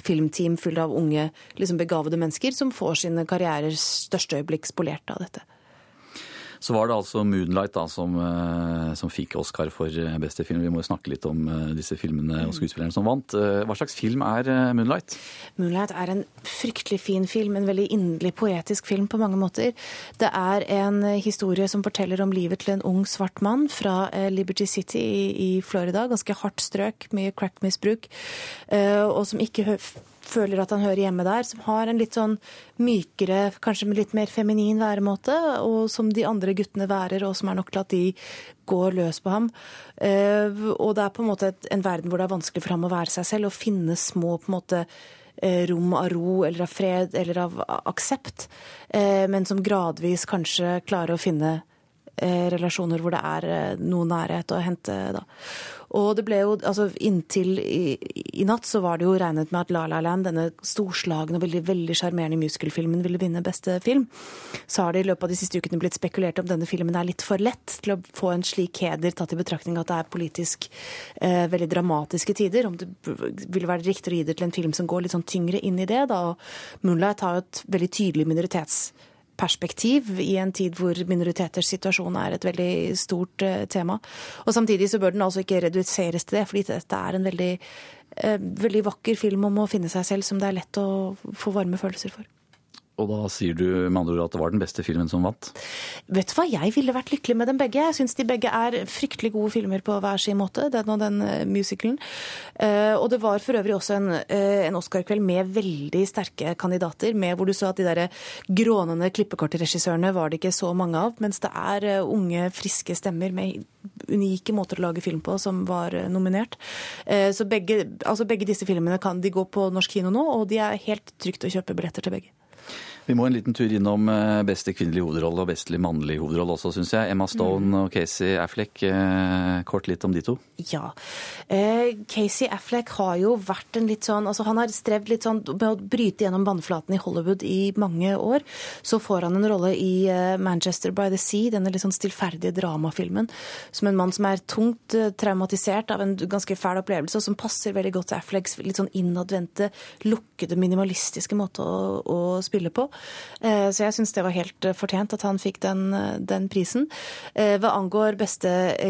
Speaker 28: filmteam fulle av unge, liksom begavede mennesker som får sine karrierers største øyeblikk spolert av dette.
Speaker 1: Så var det altså 'Moonlight' da, som, eh, som, fikk Oscar for eh, beste film. Vi må jo snakke litt om eh, disse filmene og skuespillerne som vant. Hva slags film er 'Moonlight'?
Speaker 28: 'Moonlight' er en fryktelig fin film, en veldig inderlig poetisk film på mange måter. Det er en historie som forteller om livet til en ung svart mann fra Liberty City i Florida. Ganske hardt strøk, mye crackmisbruk, og som ikke føler at han hører hjemme der, som har en litt sånn mykere, kanskje litt mer feminin væremåte, og som de andre guttene værer, og som er nok til at de går løs på ham. Eh, og det er på en måte en verden hvor det er vanskelig for ham å være seg selv, og finne små på en måte eh, rom av ro eller av fred eller av aksept, eh, men som gradvis kanskje klarer å finne relasjoner hvor det er noe nærhet å hente. Da. Og det ble jo, altså Inntil i, i, natt så var det jo regnet med at La La Land, denne storslagne og veldig veldig sjarmerende musicalfilmen, ville vinne beste film. Så har det i løpet av de siste ukene blitt spekulert om denne filmen er litt for lett til å få en slik heder, tatt i betraktning at det er politisk eh, veldig dramatiske tider. Om det ville være riktig å gi det til en film som går litt sånn tyngre inn i det. da, og Moonlight har jo et veldig tydelig minoritets perspektiv i en tid hvor minoriteters situasjon er et veldig stort uh, tema. Og Samtidig så bør den altså ikke reduseres til det, fordi dette er en veldig, uh, veldig vakker film om å finne seg selv som det er lett å få varme følelser for.
Speaker 1: Og da sier du med andre ord at det var den beste filmen som vant?
Speaker 28: Vet du hva, jeg ville vært lykkelig med dem begge. Jeg syns de begge er fryktelig gode filmer på hver sin måte, den og den uh, musicalen. Uh, og det var for øvrig også en, uh, en Oscar-kveld med veldig sterke kandidater, med hvor du så at de der grånende klippekortregissørene var det ikke så mange av, mens det er unge, friske stemmer med unike måter å lage film på som var nominert. Så begge, altså begge disse filmene kan de gå på norsk kino nå, og de er helt trygt å kjøpe billetter til begge.
Speaker 1: Vi må en liten tur innom eh, beste kvinnelige hovedrolle og beste mannlige hovedrolle også, syns jeg. Emma Stone mm. og Casey Affleck. Eh, kort litt om de to.
Speaker 28: Ja. Eh, Casey Affleck har jo vært en litt sånn altså Han har strevd litt sånn med å bryte gjennom vannflaten i Hollywood i mange år. Så får han en rolle i Manchester by the Sea, denne litt sånn stillferdige dramafilmen, som en mann som er tungt traumatisert av en ganske fæl opplevelse, og som passer veldig godt til Afflecks litt sånn innadvendte, lukkede, minimalistiske måte å, å spille på. Eh, så jeg syns det var helt eh, fortjent at han fikk den, eh, den, prisen. Hva angår beste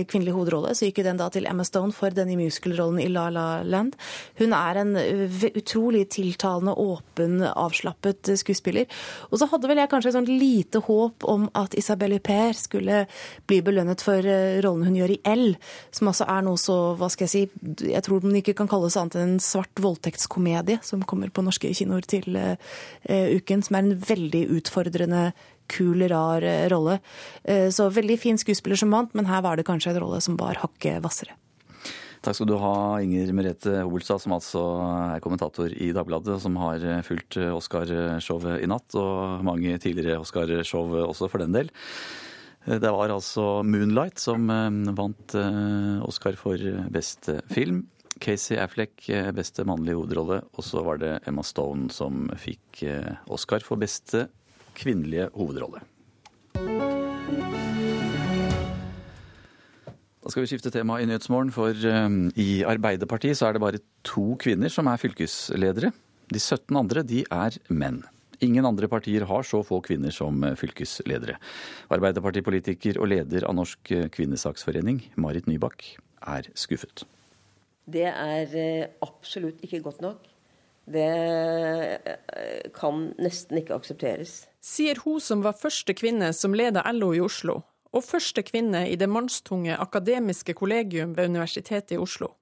Speaker 28: kvinnelige hovedrolle, så gikk den da til Emma Stone for denne musical-rollen i La La Land. Hun er en utrolig tiltalende, åpen, avslappet skuespiller. Og så hadde vel jeg kanskje et sånt lite håp om at Isabelle Huppert skulle bli belønnet for rollen hun gjør i L, som altså er noe så, hva skal jeg si, jeg tror den ikke kan kalles annet enn en svart voldtektskomedie som kommer på norske kinoer til uh, uken, som er en veldig utfordrende, kul, rar eh, rolle. Eh, så veldig fin skuespiller som vant, men her var det kanskje en rolle som var hakket hvassere.
Speaker 1: Takk skal du ha, Inger Merete Holstad, som altså er kommentator i Dagbladet, som har fulgt Oscar-showet i natt, og mange tidligere Oscar-show også, for den del. Det var altså 'Moonlight' som eh, vant Oscar for beste film. Casey Affleck beste mannlige hovedrolle, og så var det Emma Stone som fikk eh, Oscar for beste kvinnelige hovedrolle. Da skal vi skifte tema i Nyhetsmorgen, for eh, i Arbeiderpartiet så er det bare to kvinner som er fylkesledere. De 17 andre de er menn. Ingen andre partier har så få kvinner som fylkesledere. Arbeiderpartipolitiker og leder av Norsk kvinnesaksforening, Marit Nybakk, er skuffet
Speaker 24: det er eh, absolutt ikke godt nok. Det eh, kan nesten ikke aksepteres.
Speaker 29: Sier hun som var første kvinne som leda LO i Oslo, og første kvinne i det mannstunge akademiske kollegium ved Universitetet i Oslo.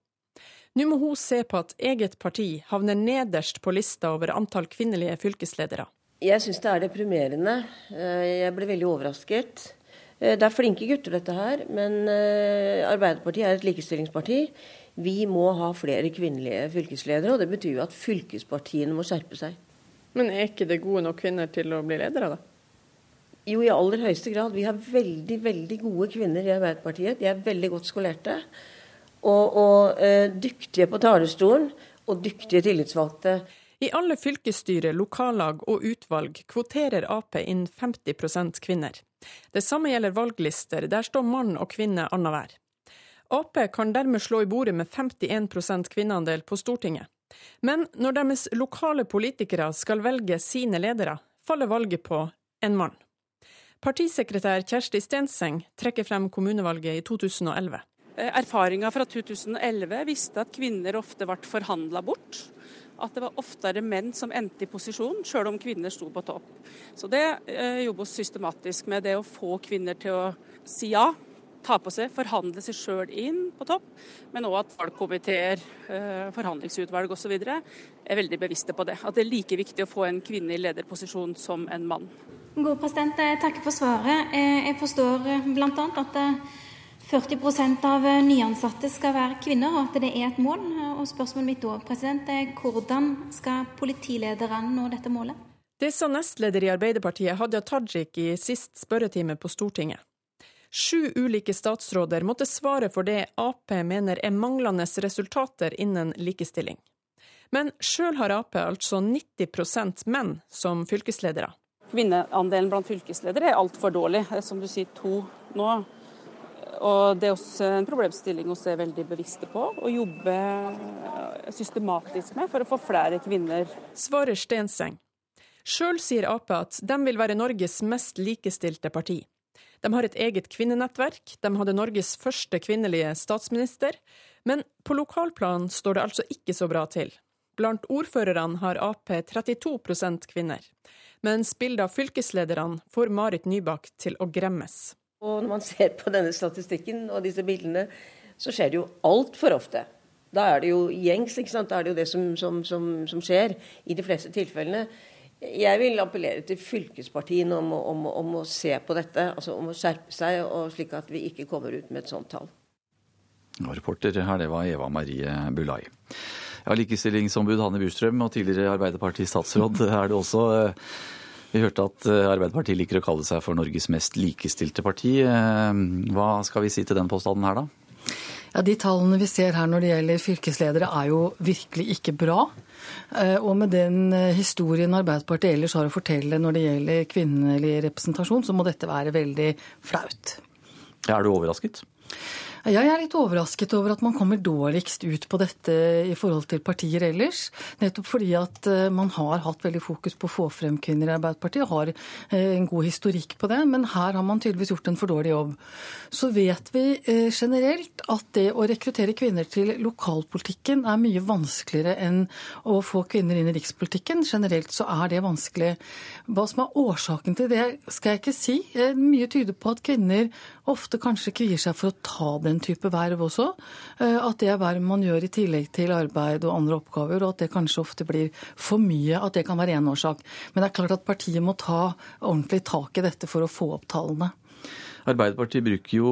Speaker 29: Nå må hun se på at eget parti havner nederst på lista over antall kvinnelige fylkesledere.
Speaker 24: Jeg syns det er deprimerende. Eh, jeg ble veldig overrasket. Det er flinke gutter, dette her, men Arbeiderpartiet er et likestillingsparti. Vi må ha flere kvinnelige fylkesledere, og det betyr jo at fylkespartiene må skjerpe seg.
Speaker 29: Men er ikke det gode nok kvinner til å bli ledere, da?
Speaker 24: Jo, i aller høyeste grad. Vi har veldig, veldig gode kvinner i Arbeiderpartiet. De er veldig godt skolerte. Og, og eh, dyktige på talerstolen, og dyktige tillitsvalgte.
Speaker 29: I alle fylkesstyre, lokallag og utvalg kvoterer Ap inn 50% kvinner. Det samme gjelder valglister, der står mann og kvinne annenhver. Ap kan dermed slå i bordet med 51% kvinneandel på Stortinget. Men når deres lokale politikere skal velge sine ledere, faller valget på en mann. Partisekretær Kjersti Stenseng trekker frem kommunevalget i 2011.
Speaker 26: Eh, Erfaringa fra 2011 viste at kvinner ofte ble forhandla bort. At det var oftere menn som endte i posisjon, sjøl om kvinner sto på topp. Så det eh, jobbes systematisk med det å få kvinner til å si ja ta på seg, forhandle seg sjøl inn på topp, men òg at valgkomiteer, eh, forhandlingsutvalg osv. er veldig bevisste på det. At det er like viktig å få en kvinne i lederposisjon som en mann.
Speaker 30: God president, jeg takker for svaret. Eh, jeg forstår eh, bl.a. at 40% av nyansatte skal være kvinner, og at det er et mål. Og spørsmålet mitt da, president, er hvordan skal politilederne nå dette målet?
Speaker 29: Det sa nestleder i Arbeiderpartiet Hadia Tajik i sist spørretime på Stortinget. Sju ulike statsråder måtte svare for det Ap mener er manglende resultater innen likestilling. Men sjøl har Ap altså 90% menn som fylkesledere.
Speaker 26: Kvinneandelen blant fylkesledere er altfor dårlig. Er som du sier, to nå. Og Det er også en problemstilling vi er veldig bevisste på og jobber systematisk med for å få flere kvinner.
Speaker 29: Svarer Stenseng. Sjøl sier Ap at de vil være Norges mest likestilte parti. De har et eget kvinnenettverk, de hadde Norges første kvinnelige statsminister, men på lokalplan står det altså ikke så bra til. Blant ordførerne har Ap 32 kvinner, mens bildet av fylkeslederne får Marit Nybakk til å gremmes.
Speaker 24: Og når man ser på denne statistikken og disse bildene, så skjer det jo altfor ofte. Da er det jo gjengs, ikke sant? Da er det jo det som, som, som, som skjer i de fleste tilfellene. Jeg vil appellere til fylkespartiene om, om, om, å se på dette, altså om å skjerpe seg, slik at vi ikke kommer ut med et sånt tall.
Speaker 1: Og reporter her, det var Eva Marie Bulai. Ja, Likestillingsombud Hanne Burstrøm og tidligere Arbeiderparti-statsråd er det også. Vi hørte at Arbeiderpartiet liker å kalle seg for Norges mest likestilte parti. Hva skal vi si til den påstanden her, da?
Speaker 31: Ja, De tallene vi ser her når det gjelder fylkesledere er jo virkelig ikke bra. Og med den historien Arbeiderpartiet ellers har å fortelle når det gjelder kvinnelig representasjon, så må dette være veldig flaut.
Speaker 1: Er du overrasket?
Speaker 31: Jeg er litt overrasket over at man kommer dårligst ut på dette i forhold til partier ellers. Nettopp fordi at eh, man har hatt veldig fokus på å få frem kvinner i Arbeiderpartiet, og har eh, en god historikk på det. Men her har man tydeligvis gjort en for dårlig jobb. Så vet vi eh, generelt at det å rekruttere kvinner til lokalpolitikken er mye vanskeligere enn å få kvinner inn i rikspolitikken. Generelt så er det vanskelig. Hva som er årsaken til det, skal jeg ikke si. Mye tyder på at kvinner ofte kanskje kvier seg for å ta den type verv også. At det er verv man gjør i tillegg til arbeid og andre oppgaver, og at det kanskje ofte blir for mye. At det kan være én årsak. Men det er klart at partiet må ta ordentlig tak i dette for å få opp tallene.
Speaker 1: Arbeiderpartiet bruker jo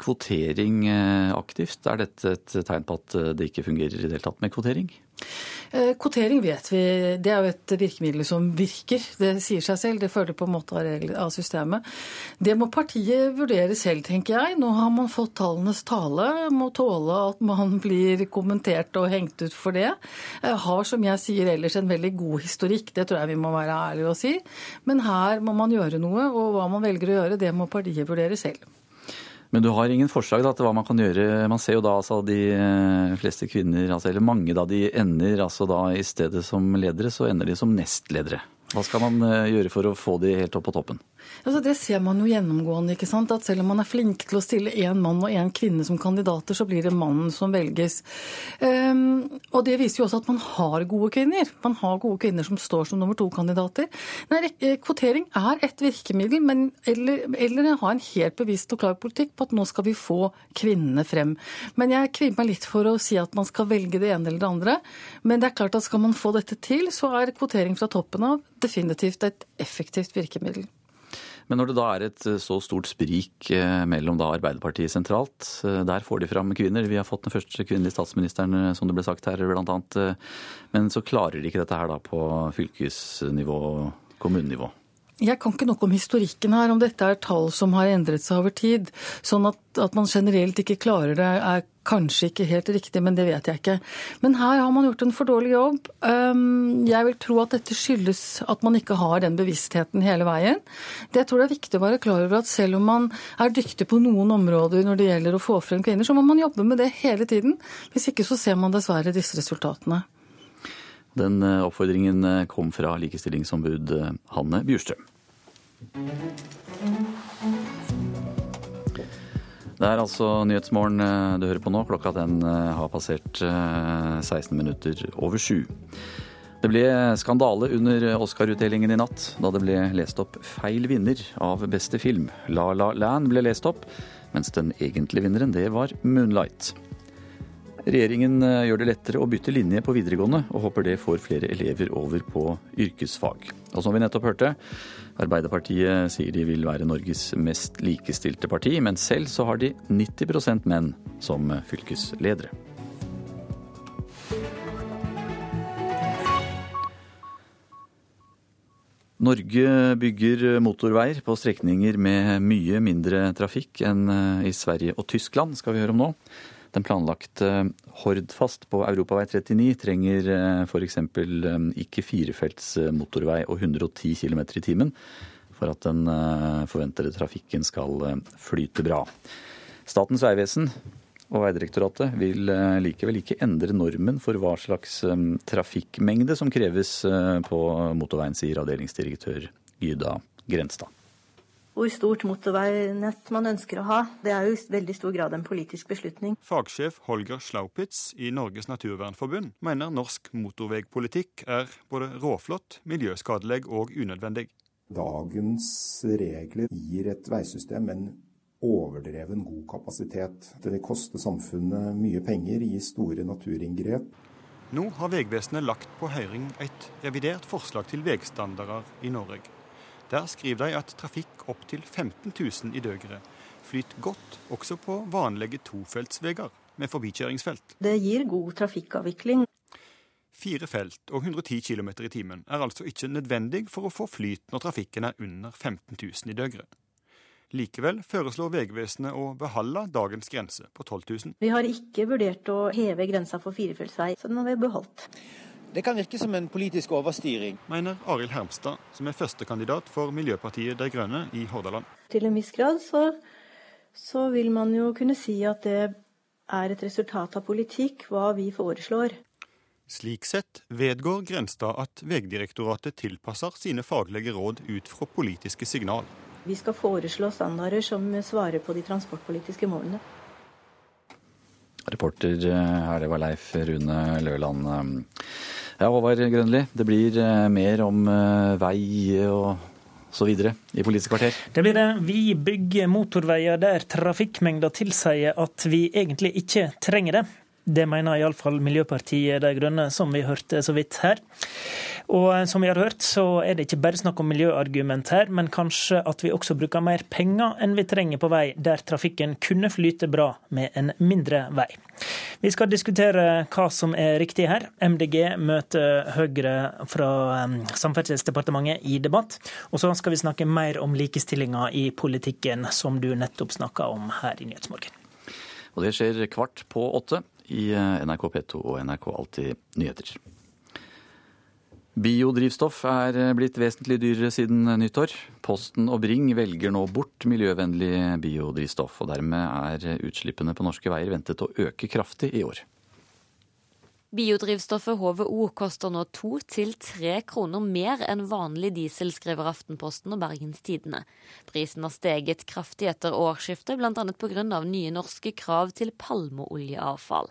Speaker 1: kvotering aktivt. Er dette et tegn på at det ikke fungerer i det hele tatt med kvotering?
Speaker 31: Kvotering vet vi, det er jo et virkemiddel som virker. Det sier seg selv, det følger på en måte av systemet. Det må partiet vurdere selv, tenker jeg. Nå har man fått tallenes tale, må tåle at man blir kommentert og hengt ut for det. Har, som jeg sier ellers, en veldig god historikk, det tror jeg vi må være ærlige og si. Men her må man gjøre noe, og hva man velger å gjøre, det må partiet vurdere selv.
Speaker 1: Men du har ingen forslag da, til hva man kan gjøre? Man ser jo da altså de fleste kvinner, altså, eller mange da, de ender altså da i stedet som ledere, så ender de som nestledere. Hva skal man gjøre for å få de helt opp på toppen?
Speaker 31: Altså, det ser man jo gjennomgående. ikke sant? At Selv om man er flink til å stille én mann og én kvinne som kandidater, så blir det mannen som velges. Um, og Det viser jo også at man har gode kvinner. Man har gode kvinner som står som nummer to-kandidater. Kvotering er et virkemiddel, men eller, eller ha en helt bevisst og klar politikk på at nå skal vi få kvinnene frem. Men jeg kvier meg litt for å si at man skal velge det ene eller det andre. Men det er klart at skal man få dette til, så er kvotering fra toppen av definitivt et effektivt virkemiddel.
Speaker 1: Men når det da er et så stort sprik mellom da Arbeiderpartiet sentralt, der får de fram kvinner. Vi har fått den første kvinnelige statsministeren, som det ble sagt her, blant annet. Men så klarer de ikke dette her da på fylkesnivå kommunenivå.
Speaker 31: Jeg kan ikke nok om historikken her, om dette er tall som har endret seg over tid. Sånn at, at man generelt ikke klarer det er kanskje ikke helt riktig, men det vet jeg ikke. Men her har man gjort en for dårlig jobb. Jeg vil tro at dette skyldes at man ikke har den bevisstheten hele veien. Det jeg tror det er viktig å være klar over at selv om man er dyktig på noen områder når det gjelder å få frem kvinner, så må man jobbe med det hele tiden. Hvis ikke så ser man dessverre disse resultatene.
Speaker 1: Den oppfordringen kom fra likestillingsombud Hanne Bjurstrøm. Det er altså Nyhetsmorgen du hører på nå. Klokka den har passert 16 minutter over sju. Det ble skandale under Oscar-utdelingen i natt, da det ble lest opp feil vinner av beste film. La La Land ble lest opp, mens den egentlige vinneren, det var Moonlight. Regjeringen gjør det lettere å bytte linje på videregående, og håper det får flere elever over på yrkesfag. Og som vi nettopp hørte, Arbeiderpartiet sier de vil være Norges mest likestilte parti, men selv så har de 90% menn som fylkesledere. Norge bygger motorveier på strekninger med mye mindre trafikk enn i Sverige og Tyskland, skal vi høre om nå. Den planlagte Hordfast på Europavei 39 trenger f.eks. ikke firefelts motorvei og 110 km i timen for at den forventede trafikken skal flyte bra. Statens vegvesen og Vegdirektoratet vil likevel ikke endre normen for hva slags trafikkmengde som kreves på motorveien, sier avdelingsdirektør Gyda Grenstad.
Speaker 32: Hvor stort motorveinett man ønsker å ha, det er jo i veldig stor grad en politisk beslutning.
Speaker 30: Fagsjef Holger Slaupitz i Norges naturvernforbund mener norsk motorveipolitikk er både råflott, miljøskadelig og unødvendig.
Speaker 33: Dagens regler gir et veisystem en overdreven god kapasitet. Det vil koste samfunnet mye penger, gi store naturinngrep.
Speaker 30: Nå har Vegvesenet lagt på høring et revidert forslag til veistandarder i Norge. Der skriver de at trafikk opp til 15 000 i døgeret flyter godt også på vanlige tofeltsveier med forbikjøringsfelt.
Speaker 32: Det gir god trafikkavvikling.
Speaker 30: Fire felt og 110 km i timen er altså ikke nødvendig for å få flyt når trafikken er under 15 000 i døgeret. Likevel foreslår Vegvesenet å beholde dagens grense på 12 000.
Speaker 32: Vi har ikke vurdert å heve grensa for firefeltsvei, så den har vi beholdt.
Speaker 12: Det kan virke som en politisk overstyring.
Speaker 30: Mener Arild Hermstad, som er førstekandidat for Miljøpartiet De Grønne i Hordaland.
Speaker 32: Til en viss grad så, så vil man jo kunne si at det er et resultat av politikk, hva vi foreslår.
Speaker 30: Slik sett vedgår Grenstad at Vegdirektoratet tilpasser sine faglige råd ut fra politiske signal.
Speaker 32: Vi skal foreslå standarder som svarer på de transportpolitiske målene.
Speaker 1: Reporter her, det var Leif Rune Løland. Ja, Håvard Grønli, det blir mer om vei og så videre i Politisk kvarter?
Speaker 34: Det blir det. Vi bygger motorveier der trafikkmengda tilsier at vi egentlig ikke trenger det. Det mener iallfall Miljøpartiet De Grønne, som vi hørte så vidt her. Og som vi har hørt, så er det ikke bare snakk om miljøargument her, men kanskje at vi også bruker mer penger enn vi trenger på vei der trafikken kunne flyte bra med en mindre vei. Vi skal diskutere hva som er riktig her. MDG møter Høyre fra Samferdselsdepartementet i debatt. Og så skal vi snakke mer om likestillinga i politikken, som du nettopp snakka om her i Nyhetsmorgen.
Speaker 1: Og det skjer kvart på åtte i NRK P2 og NRK Alltid nyheter. Biodrivstoff er blitt vesentlig dyrere siden nyttår. Posten og Bring velger nå bort miljøvennlig biodrivstoff, og dermed er utslippene på norske veier ventet å øke kraftig i år.
Speaker 35: Biodrivstoffet HVO koster nå to til tre kroner mer enn vanlig diesel, skriver Aftenposten og Bergens Tidende. Prisen har steget kraftig etter årsskiftet, bl.a. pga. nye norske krav til palmeoljeavfall.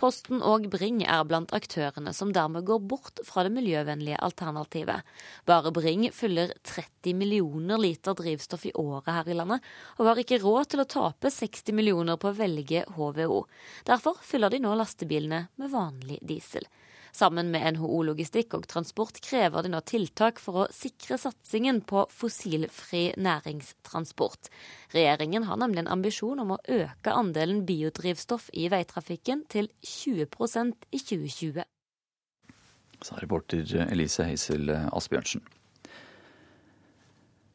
Speaker 35: Posten og Bring er blant aktørene som dermed går bort fra det miljøvennlige alternativet. Bare Bring fyller 30 millioner liter drivstoff i året her i landet, og har ikke råd til å tape 60 millioner på å velge HVO. Derfor fyller de nå lastebilene med vanlig diesel. Sammen med NHO Logistikk og Transport krever de nå tiltak for å sikre satsingen på fossilfri næringstransport. Regjeringen har nemlig en ambisjon om å øke andelen biodrivstoff i veitrafikken til 20% i 2020.
Speaker 1: Sa reporter Elise Heisel Asbjørnsen.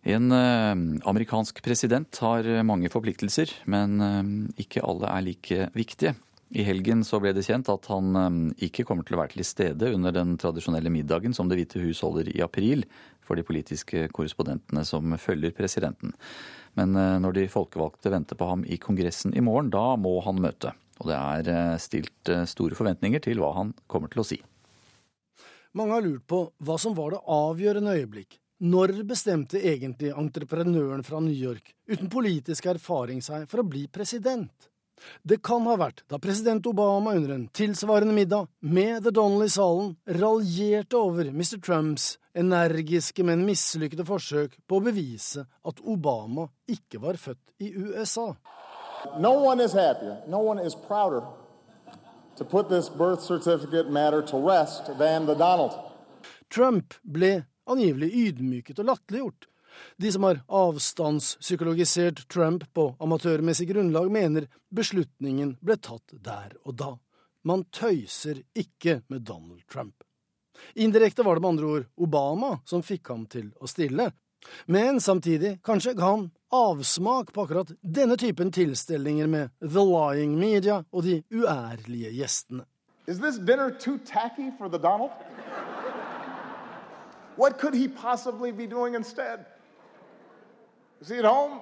Speaker 1: En amerikansk president har mange forpliktelser, men ikke alle er like viktige. I helgen så ble det kjent at han ikke kommer til å være til stede under den tradisjonelle middagen som Det hvite hus holder i april for de politiske korrespondentene som følger presidenten. Men når de folkevalgte venter på ham i Kongressen i morgen, da må han møte. Og det er stilt store forventninger til hva han kommer til å si.
Speaker 36: Mange har lurt på hva som var det avgjørende øyeblikk. Når bestemte egentlig entreprenøren fra New York uten politisk erfaring seg for å bli president? Det kan ha vært da president Obama under en tilsvarende middag med The Donald i salen raljerte over Mr. Trumps energiske, men mislykkede forsøk på å bevise at Obama ikke var født i USA.
Speaker 37: No one is happier, no one is prouder to put this birth certificate matter to rest than the Donald.
Speaker 36: Trump ble angivelig ydmyket og latterliggjort de som har avstandspsykologisert Trump på amatørmessig grunnlag, mener beslutningen ble tatt der og da. Man tøyser ikke med Donald Trump. Indirekte var det med andre ord Obama som fikk ham til å stille, men samtidig kanskje ga han avsmak på akkurat denne typen tilstelninger med The Lying Media og de uærlige gjestene.
Speaker 37: Is this dinner too tacky for Donald? What could he possibly be doing instead? Is he at home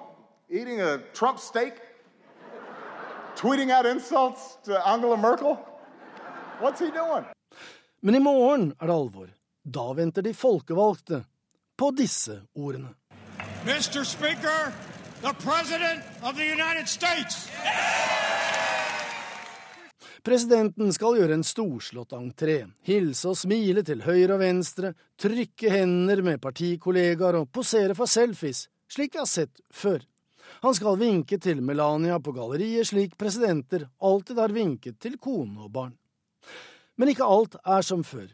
Speaker 37: eating a Trump steak? Tweeting out insults to Angela Merkel? What's he doing?
Speaker 36: Men i morgen er det alvor. Da venter de folkevalgte på disse ordene.
Speaker 38: Mr. Speaker, the President of the United States!
Speaker 36: Presidenten skal gjøre en storslått entré, hilse og smile til høyre og venstre, trykke hender med partikollegaer og posere for selfies, slik jeg har sett før. Han skal vinke til Melania på galleriet, slik presidenter alltid har vinket til kone og barn. Men ikke alt er som før.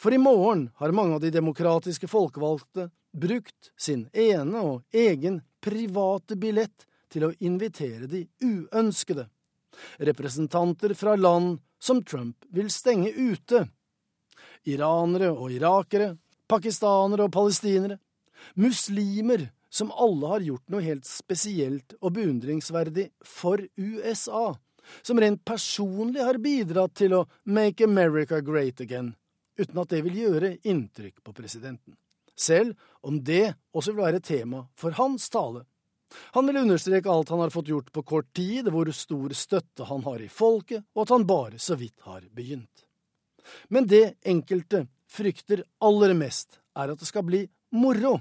Speaker 36: For i morgen har mange av de demokratiske folkevalgte brukt sin ene og egen private billett til å invitere de uønskede representanter fra land som Trump vil stenge ute. Iranere og irakere, pakistanere og palestinere, muslimer som alle har gjort noe helt spesielt og beundringsverdig for USA, som rent personlig har bidratt til å make America great again, uten at det vil gjøre inntrykk på presidenten. Selv om det også vil være tema for hans tale. Han vil understreke alt han har fått gjort på kort tid, hvor stor støtte han har i folket, og at han bare så vidt har begynt. Men det enkelte frykter aller mest, er at det skal bli moro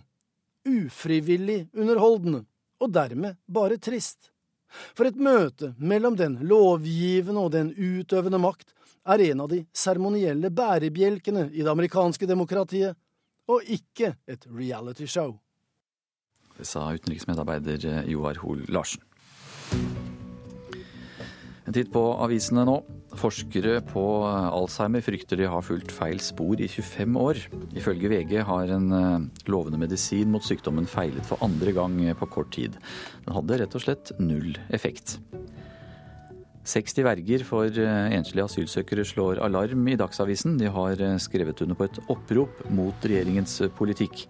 Speaker 36: ufrivillig underholdende, og dermed bare trist. For et møte mellom den lovgivende og den utøvende makt er en av de seremonielle bærebjelkene i det amerikanske demokratiet, og ikke et realityshow.
Speaker 1: Det sa utenriksmedarbeider Joar Hoel Larsen. En titt på avisene nå. Forskere på Alzheimer frykter de har fulgt feil spor i 25 år. Ifølge VG har en eh, lovende medisin mot sykdommen feilet for andre gang på kort tid. Den hadde rett og slett null effekt. 60 verger for eh, enslige asylsøkere slår alarm i Dagsavisen. De har eh, skrevet under på et opprop mot regjeringens politikk,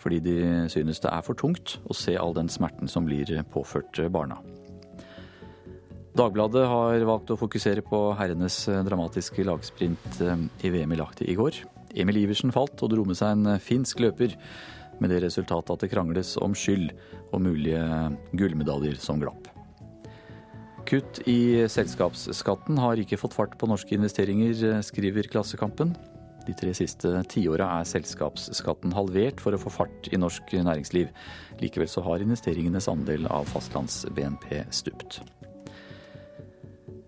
Speaker 1: fordi de synes det er for tungt å se all den smerten som blir påført barna. Dagbladet har valgt å fokusere på herrenes eh, dramatiske lagsprint eh, i VM i Lahti i går. Emil Iversen falt og dro med seg en finsk løper, med det resultatet at det krangles om skyld og mulige gullmedaljer som glapp. Kutt i selskapsskatten har ikke fått fart på norske investeringer, eh, skriver Klassekampen. De tre siste tiåra er selskapsskatten halvert for å få fart i norsk næringsliv. Likevel så har investeringenes andel av fastlands-BNP stupt.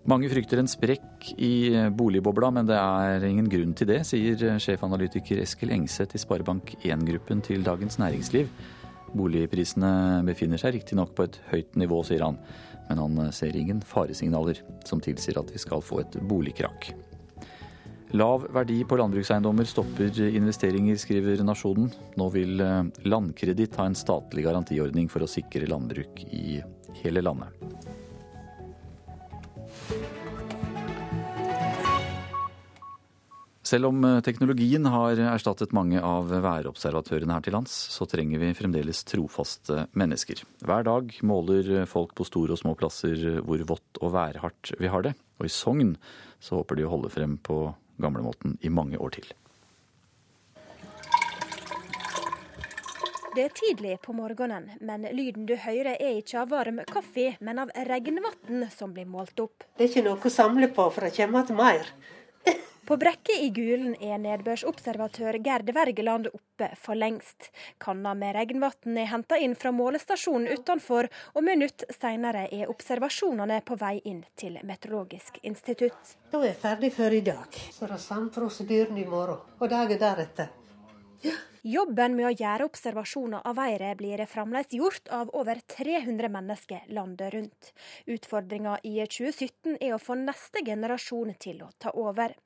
Speaker 1: Mange frykter en sprekk i boligbobla, men det er ingen grunn til det, sier sjefanalytiker Eskil Engseth i Sparebank1-gruppen til Dagens Næringsliv. Boligprisene befinner seg riktignok på et høyt nivå, sier han, men han ser ingen faresignaler som tilsier at vi skal få et boligkrakk. Lav verdi på landbrukseiendommer stopper investeringer, skriver Nasjonen. Nå vil Landkreditt ha en statlig garantiordning for å sikre landbruk i hele landet. Selv om eh, teknologien har erstattet mange av værobservatørene her til lands, så trenger vi fremdeles trofaste mennesker. Hver dag måler folk på store og små plasser hvor vått og værhardt vi har det. Og i Sogn så håper de å holde frem på gamlemåten i mange år til.
Speaker 39: Det er tidlig på morgenen, men lyden du hører er ikke av varm kaffe, men av regnvann som blir målt opp.
Speaker 30: Det er ikke noe å samle på, for det kommer igjen mer.
Speaker 39: På Brekke i Gulen er nedbørsobservatør Gerd Wergeland oppe for lengst. Kanna med regnvann er henta inn fra målestasjonen utenfor, og minutt senere er observasjonene på vei inn til Meteorologisk institutt.
Speaker 30: Da er jeg ferdig før i dag. Så det er samme i morgen og dagen deretter.
Speaker 39: Jobben med å gjøre observasjoner av været blir fremdeles gjort av over 300 mennesker landet rundt. Utfordringa i 2017 er å få neste generasjon til å ta over.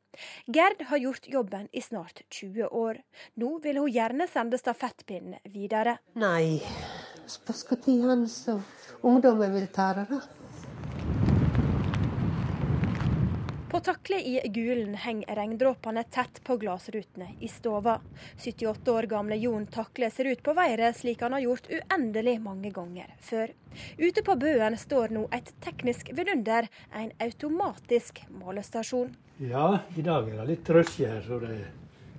Speaker 39: Gerd har gjort jobben i snart 20 år. Nå vil hun gjerne sende stafettpinnen videre.
Speaker 30: Nei, spørs når hans og ungdommen vil ta det, da.
Speaker 39: På taklet i Gulen henger regndråpene tett på glassrutene i stova. 78 år gamle Jon Takle ser ut på været slik han har gjort uendelig mange ganger før. Ute på bøen står nå et teknisk vidunder, en automatisk målestasjon.
Speaker 40: Ja, i dag er det litt røske her, så det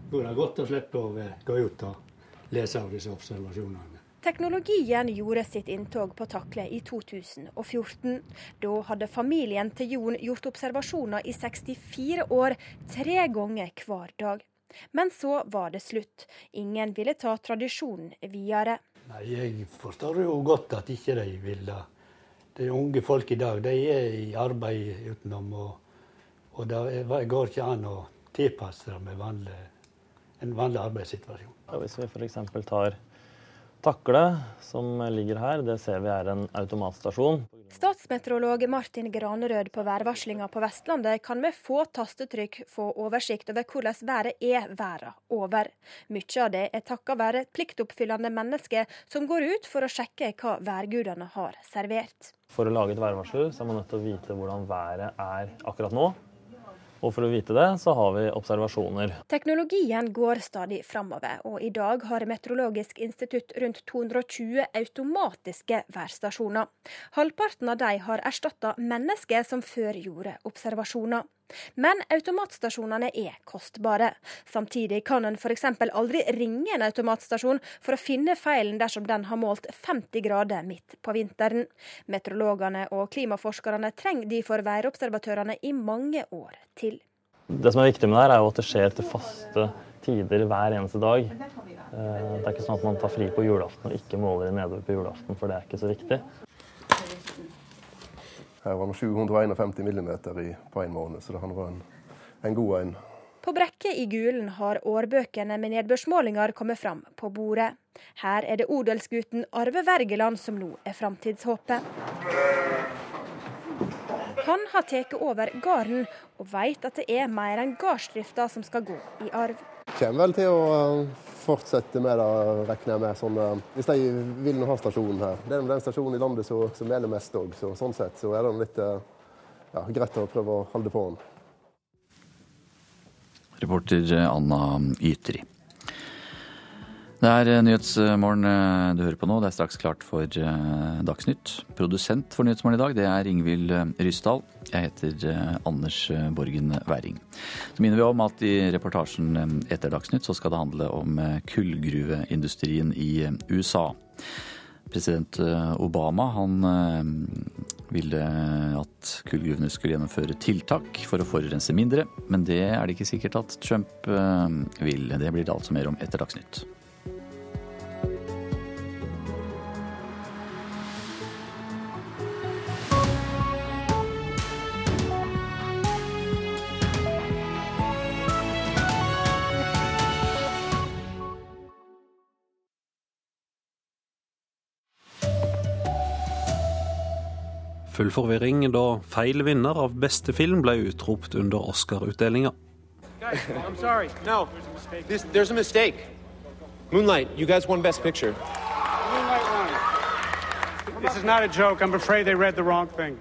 Speaker 40: går godt å slippe å gå ut og lese av disse observasjonene.
Speaker 39: Teknologien gjorde sitt inntog på Takle i 2014. Da hadde familien til Jon gjort observasjoner i 64 år, tre ganger hver dag. Men så var det slutt. Ingen ville ta tradisjonen videre.
Speaker 40: Nei, Jeg forstår jo godt at ikke de vil det. De unge folk i dag de er i arbeid utenom, og, og det går ikke an å tilpasse det med vanlig, en vanlig arbeidssituasjon.
Speaker 41: Hvis vi f.eks. tar Takle, som ligger her, det ser vi er en automatstasjon.
Speaker 39: Statsmeteorolog Martin Granerød på værvarslinga på Vestlandet kan med få tastetrykk få oversikt over hvordan været er verden over. Mye av det er takket være pliktoppfyllende mennesker som går ut for å sjekke hva værgudene har servert.
Speaker 41: For å lage et værvarsel så er man nødt til å vite hvordan været er akkurat nå.
Speaker 42: Og for å vite det, så har vi observasjoner.
Speaker 39: Teknologien går stadig framover, og i dag har Meteorologisk institutt rundt 220 automatiske værstasjoner. Halvparten av de har erstatta mennesker som før gjorde observasjoner. Men automatstasjonene er kostbare. Samtidig kan en f.eks. aldri ringe en automatstasjon for å finne feilen dersom den har målt 50 grader midt på vinteren. Meteorologene og klimaforskerne trenger derfor værobservatørene i mange år til.
Speaker 42: Det som er viktig med det her, er jo at det skjer til faste tider hver eneste dag. Eh, det er ikke sånn at man tar fri på julaften og ikke måler nedbør på julaften, for det er ikke så viktig.
Speaker 43: Her var det 751 millimeter på en måned, så det var en, en god en.
Speaker 39: På Brekke i Gulen har årbøkene med nedbørsmålinger kommet fram på bordet. Her er det odelsgutten Arve Wergeland som nå er framtidshåpet. Han har tatt over gården, og vet at det er mer enn gårdsdrifta som skal gå i arv.
Speaker 43: Kommer vel til å fortsette med det, regner jeg med. Sånn, eh, hvis de vil ha stasjonen her. Det er den stasjonen i landet som, som gjelder mest òg, så sånn sett så er det litt eh, ja, greit å prøve å holde på den.
Speaker 1: Reporter Anna Ytri. Det er eh, Nyhetsmorgen eh, du hører på nå. Det er straks klart for eh, Dagsnytt. Produsent for Nyhetsmorgen i dag det er Ingvild Ryssdal. Jeg heter Anders Borgen Werring. Så minner vi om at i reportasjen etter Dagsnytt så skal det handle om kullgruveindustrien i USA. President Obama han ville at kullgruvene skulle gjennomføre tiltak for å forurense mindre, men det er det ikke sikkert at Trump vil. Det blir det altså mer om etter Dagsnytt.
Speaker 23: Full forvirring da feil vinner av beste film ble utropt under Oscar-utdelinga.
Speaker 44: No, this, there's a mistake. Moonlight, you guys won Best Picture.
Speaker 45: This is not a joke. I'm afraid they read the wrong thing.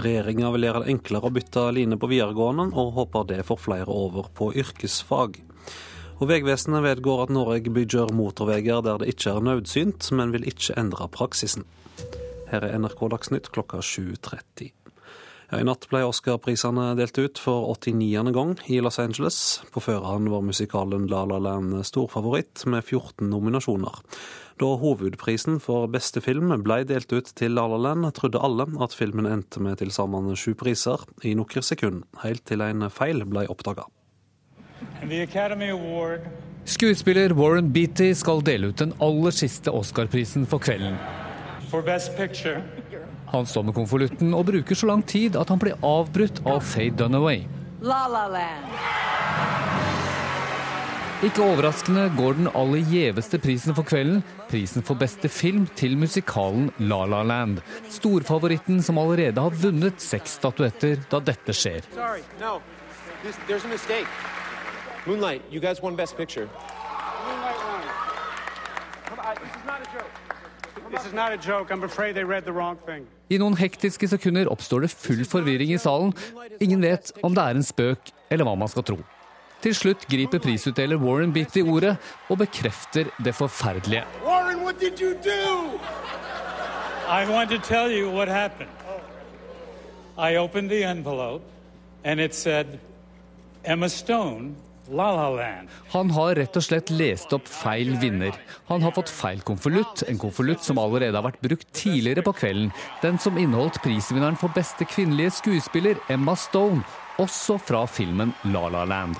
Speaker 23: Regjeringa vil gjøre det enklere å bytte line på videregående, og håper det får flere over på yrkesfag. Og Vegvesenet vedgår at Norge bygger motorveier der det ikke er nødsynt, men vil ikke endre praksisen. Her er NRK Dagsnytt klokka 7.30. Ja, I natt ble Oscar-prisene delt ut for 89. gang i Los Angeles. På førerhånd var musikalen La La Land storfavoritt, med 14 nominasjoner. Da hovedprisen for beste film ble delt ut til La La Land, trodde alle at filmen endte med til sammen sju priser i noen sekunder, helt til en feil ble oppdaga.
Speaker 46: Skuespiller Warren Beatty skal dele ut den aller siste Oscar-prisen for kvelden. Han står med konvolutten og bruker så lang tid at han blir avbrutt av Faye Dunaway. La La Ikke overraskende går den aller gjeveste prisen for kvelden, prisen for beste film, til musikalen La La Land. Storfavoritten som allerede har vunnet seks statuetter da dette skjer. Sorry, no. This, Moonlight, you guys won Best Picture. Moonlight won. Come on, this is not a joke. I noen hektiske sekunder oppstår det full forvirring i salen. Ingen vet om det er en spøk eller hva man skal tro. Til slutt griper prisutdeler Warren Beatty ordet og bekrefter det forferdelige. Warren, what did you do? I want to tell you what happened. I opened the envelope and it said Emma Stone. Han har rett og slett lest opp feil vinner. Han har fått feil konvolutt, en konvolutt som allerede har vært brukt tidligere på kvelden. Den som inneholdt prisvinneren for beste kvinnelige skuespiller, Emma Stone, også fra filmen La La Land.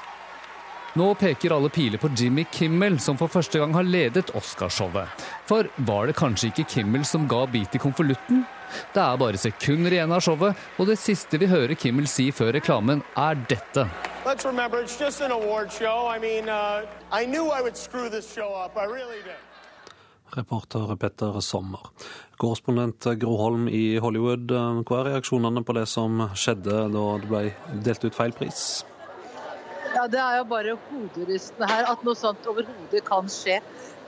Speaker 46: Nå peker alle piler på Jimmy Kimmel, som for første gang har ledet Oscarshowet. For var det kanskje ikke Kimmel som ga bit i konvolutten? Det er bare sekunder igjen av showet, og det siste vi hører Kimmel si før reklamen, er dette. Remember. I mean, uh, I I really.
Speaker 23: Reporter Petter Sommer. Korrespondent Gro Holm i Hollywood, uh, hva er reaksjonene på det som skjedde da det ble delt ut feil pris?
Speaker 47: Ja, Det er jo bare hoderystende her at noe sånt overhodet kan skje.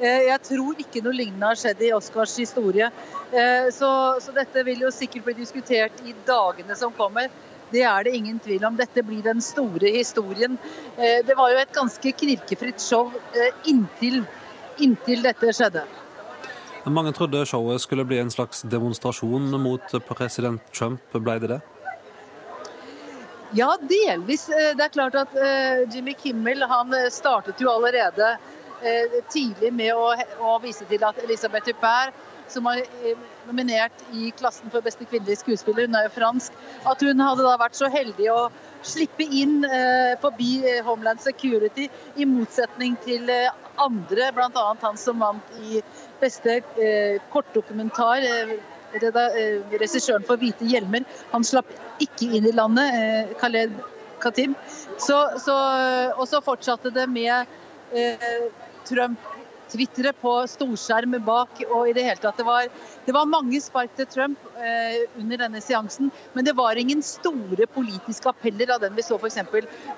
Speaker 47: Eh, jeg tror ikke noe lignende har skjedd i Oscars historie. Eh, så, så, dette vil jo sikkert bli diskutert i dagene som kommer.
Speaker 2: Det er det ingen tvil om. Dette blir den store historien. Eh, det var jo et ganske knirkefritt show inntil, inntil dette skjedde.
Speaker 23: Mange trodde showet skulle bli en slags demonstrasjon mot president Trump. Ble det det?
Speaker 2: Ja, delvis. Det er klart at Jimmy Kimmel han startet jo allerede tidlig med å, å vise til at Elisabeth Huppert som var eh, nominert i klassen for beste kvinnelige skuespiller, hun er jo fransk, at hun hadde da vært så heldig å slippe inn eh, forbi eh, Homeland Security, i motsetning til eh, andre, bl.a. han som vant i beste eh, kortdokumentar. Eh, Regissøren for 'Hvite hjelmer'. Han slapp ikke inn i landet, Khaled Katim. Så, så, og så fortsatte det med Trump twitre på storskjerm bak. og i Det hele tatt, det var, det var mange spark til Trump eh, under denne seansen, men det var ingen store politiske appeller av den vi så f.eks.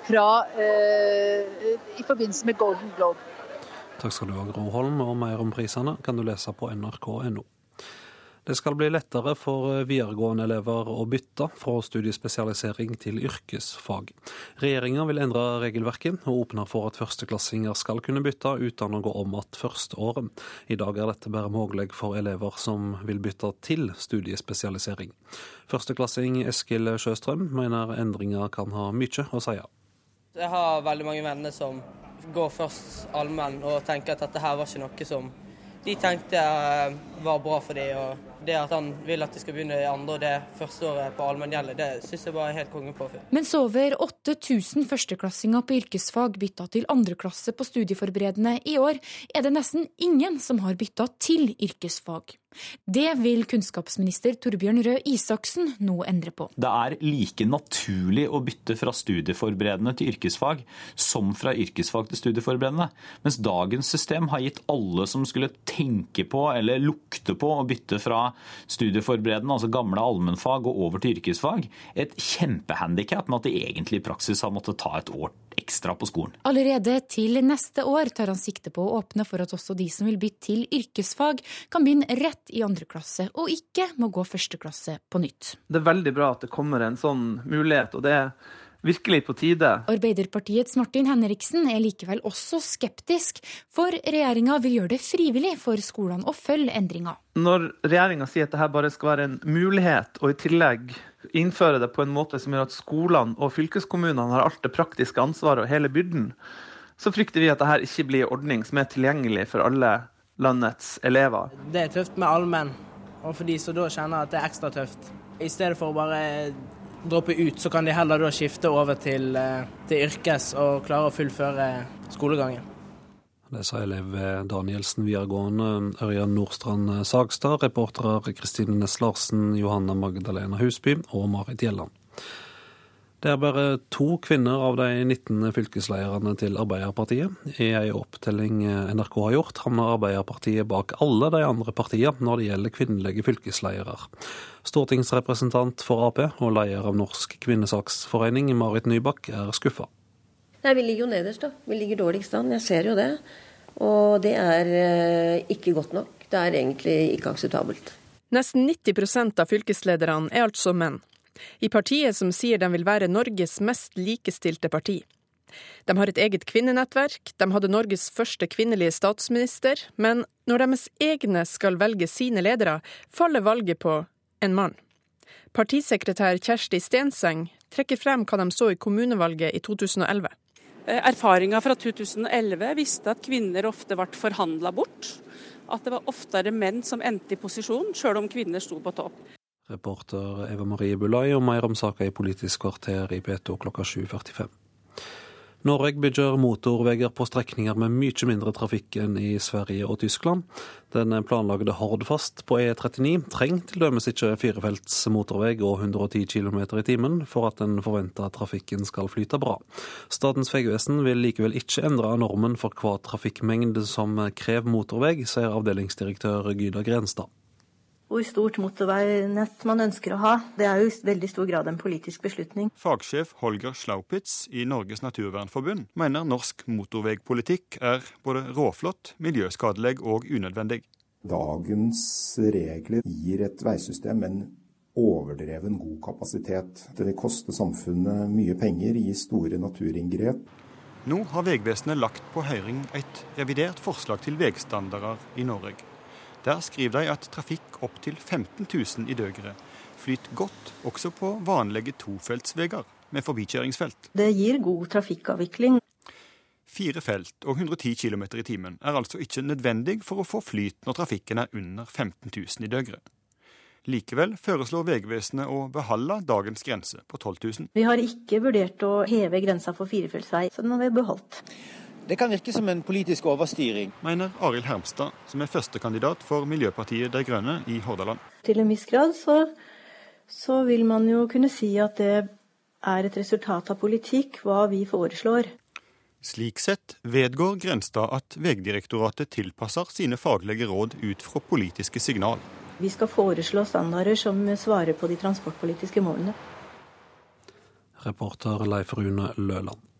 Speaker 2: fra eh, i forbindelse med Golden Globe.
Speaker 23: Takk skal du ha, Gro Holm. Og mer om prisene kan du lese på nrk.no. Det skal bli lettere for eh, videregående elever å bytte fra studiespesialisering til yrkesfag. Regjeringa vil endre regelverket og åpne for at førsteklassinger skal kunne bytte uten å gå om igjen førsteåret. I dag er dette bare mulig for elever som vil bytte til studiespesialisering. Førsteklassing Eskil Sjøstrøm mener endringer kan ha mye å si.
Speaker 3: Jeg har veldig mange venner som går først allmenn og tenker at dette her var ikke noe som de tenkte var bra for dem. Det at han vil at de skal begynne i andre og det første året på allmenngjeldet, det syns jeg bare er helt konge på.
Speaker 5: Mens over 8000 førsteklassinger på yrkesfag bytta til andreklasse på studieforberedende i år, er det nesten ingen som har bytta til yrkesfag. Det vil kunnskapsminister Torbjørn Røe Isaksen nå endre på.
Speaker 6: Det er like naturlig å bytte fra studieforberedende til yrkesfag som fra yrkesfag til studieforberedende. Mens dagens system har gitt alle som skulle tenke på eller lukte på å bytte fra studieforberedende, altså gamle allmennfag, og over til yrkesfag, et kjempehandikap med at de egentlig i praksis har måttet ta et år ekstra på skolen.
Speaker 5: Allerede til neste år tar han sikte på å åpne for at også de som vil bytte til yrkesfag, kan begynne rett i andre klasse, og ikke må gå første klasse på nytt.
Speaker 7: Det er veldig bra at det kommer en sånn mulighet, og det er virkelig på tide.
Speaker 5: Arbeiderpartiets Martin Henriksen er likevel også skeptisk, for regjeringa vil gjøre det frivillig for skolene å følge endringa.
Speaker 7: Når regjeringa sier at dette bare skal være en mulighet, og i tillegg innføre det på en måte som gjør at skolene og fylkeskommunene har alt det praktiske ansvaret og hele byrden, så frykter vi at dette ikke blir en ordning som er tilgjengelig for alle landets elever.
Speaker 3: Det er tøft med allmenn, og for de som da kjenner at det er ekstra tøft. I stedet for å bare droppe ut, så kan de heller da skifte over til, eh, til yrkes og klare å fullføre skolegangen.
Speaker 23: Det sa elev Danielsen videregående Ørjan Nordstrand Sagstad, reportere Kristine Næss Larsen, Johanna Magdalena Husby og Marit Gjelland. Det er bare to kvinner av de 19 fylkeslederne til Arbeiderpartiet. I en opptelling NRK har gjort, havner Arbeiderpartiet bak alle de andre partiene når det gjelder kvinnelige fylkesledere. Stortingsrepresentant for Ap og leder av Norsk kvinnesaksforening, Marit Nybakk, er skuffa.
Speaker 24: Nei, Vi ligger jo nederst, da. Vi ligger dårligst an. Jeg ser jo det. Og det er eh, ikke godt nok. Det er egentlig ikke akseptabelt.
Speaker 29: Nesten 90% av fylkeslederne er altså menn i partiet som sier de vil være Norges mest likestilte parti. De har et eget kvinnenettverk, de hadde Norges første kvinnelige statsminister, men når deres egne skal velge sine ledere, faller valget på en mann. Partisekretær Kjersti Stenseng trekker frem hva de så i kommunevalget i 2011.
Speaker 26: Eh, Erfaringa fra 2011 viste at kvinner ofte ble forhandla bort. At det var oftere menn som endte i posisjon, sjøl om kvinner sto på topp.
Speaker 23: Reporter Eva Marie Bulai og mer om saka i Politisk kvarter i P2 klokka 7.45. Norge bygger motorveier på strekninger med mye mindre trafikk enn i Sverige og Tyskland. Den planlagde Hordfast på E39 trenger dømes ikke firefelts motorvei og 110 km i timen for at den forventa trafikken skal flyte bra. Statens vegvesen vil likevel ikke endre normen for hva trafikkmengde som krever motorvei, sier avdelingsdirektør Gyda Grenstad
Speaker 48: hvor stort motorveinett man ønsker å ha. Det er jo i veldig stor grad en politisk beslutning.
Speaker 46: Fagsjef Holger Slaupitz i Norges naturvernforbund mener norsk motorveipolitikk er både råflott, miljøskadelig og unødvendig.
Speaker 33: Dagens regler gir et veisystem en
Speaker 49: overdreven god kapasitet. Det vil koste samfunnet mye penger, gi store naturinngrep.
Speaker 46: Nå har Vegvesenet lagt på høring et revidert forslag til veistandarder i Norge. Der skriver de at trafikk opp til 15 000 i døgeret flyter godt også på vanlige tofeltsveier med forbikjøringsfelt.
Speaker 50: Det gir god trafikkavvikling.
Speaker 46: Fire felt og 110 km i timen er altså ikke nødvendig for å få flyt når trafikken er under 15 000 i døgeret. Likevel foreslår Vegvesenet å beholde dagens grense på 12 000.
Speaker 50: Vi har ikke vurdert å heve grensa for firefeltsvei, så den har vi beholdt.
Speaker 12: Det kan virke som en politisk overstyring.
Speaker 46: Mener Arild Hermstad, som er førstekandidat for Miljøpartiet De Grønne i Hordaland.
Speaker 50: Til en viss grad så, så vil man jo kunne si at det er et resultat av politikk, hva vi foreslår.
Speaker 46: Slik sett vedgår Grenstad at Vegdirektoratet tilpasser sine faglige råd ut fra politiske signal.
Speaker 50: Vi skal foreslå standarder som svarer på de transportpolitiske målene.
Speaker 23: Reporter Leif Rune Løland.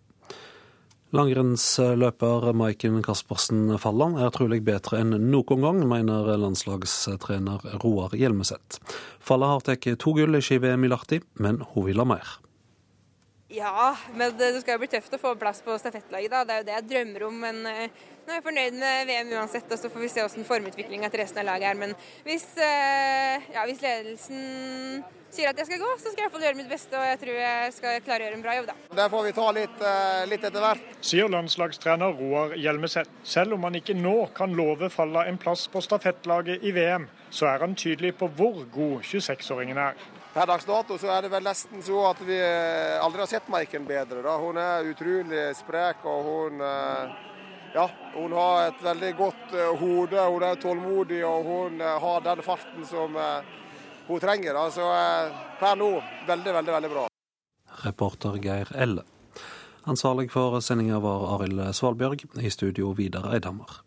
Speaker 23: Langrennsløper Maiken Caspersen Falland er trolig bedre enn noen gang, mener landslagstrener Roar Hjelmeset. Falla har tatt to gull i ski-VM i Lahti, men hun vil ha mer.
Speaker 9: Ja, men det skal jo bli tøft å få plass på stafettlaget. da. Det er jo det jeg drømmer om. Men eh, nå er jeg fornøyd med VM uansett, og så får vi se hvordan formutviklinga til resten av laget er. Men hvis, eh, ja, hvis ledelsen sier at jeg skal gå, så skal jeg iallfall gjøre mitt beste. Og jeg tror jeg skal klare å gjøre en bra jobb, da.
Speaker 10: Det får vi ta litt, eh, litt etter hvert.
Speaker 11: Sier landslagstrener Roar Hjelmeset. Selv om han ikke nå kan love Falla en plass på stafettlaget i VM, så er han tydelig på hvor god 26-åringen er.
Speaker 10: Per dags dato så er det vel nesten så at vi aldri har sett Maiken bedre. Da. Hun er utrolig sprek, og hun, ja, hun har et veldig godt hode. Hun er tålmodig, og hun har den farten som hun trenger. Så per nå veldig, veldig, veldig bra.
Speaker 23: Reporter Geir Elle. Ansvarlig for sendinga var Arild Svalbjørg. I studio Vidar Eidhammer.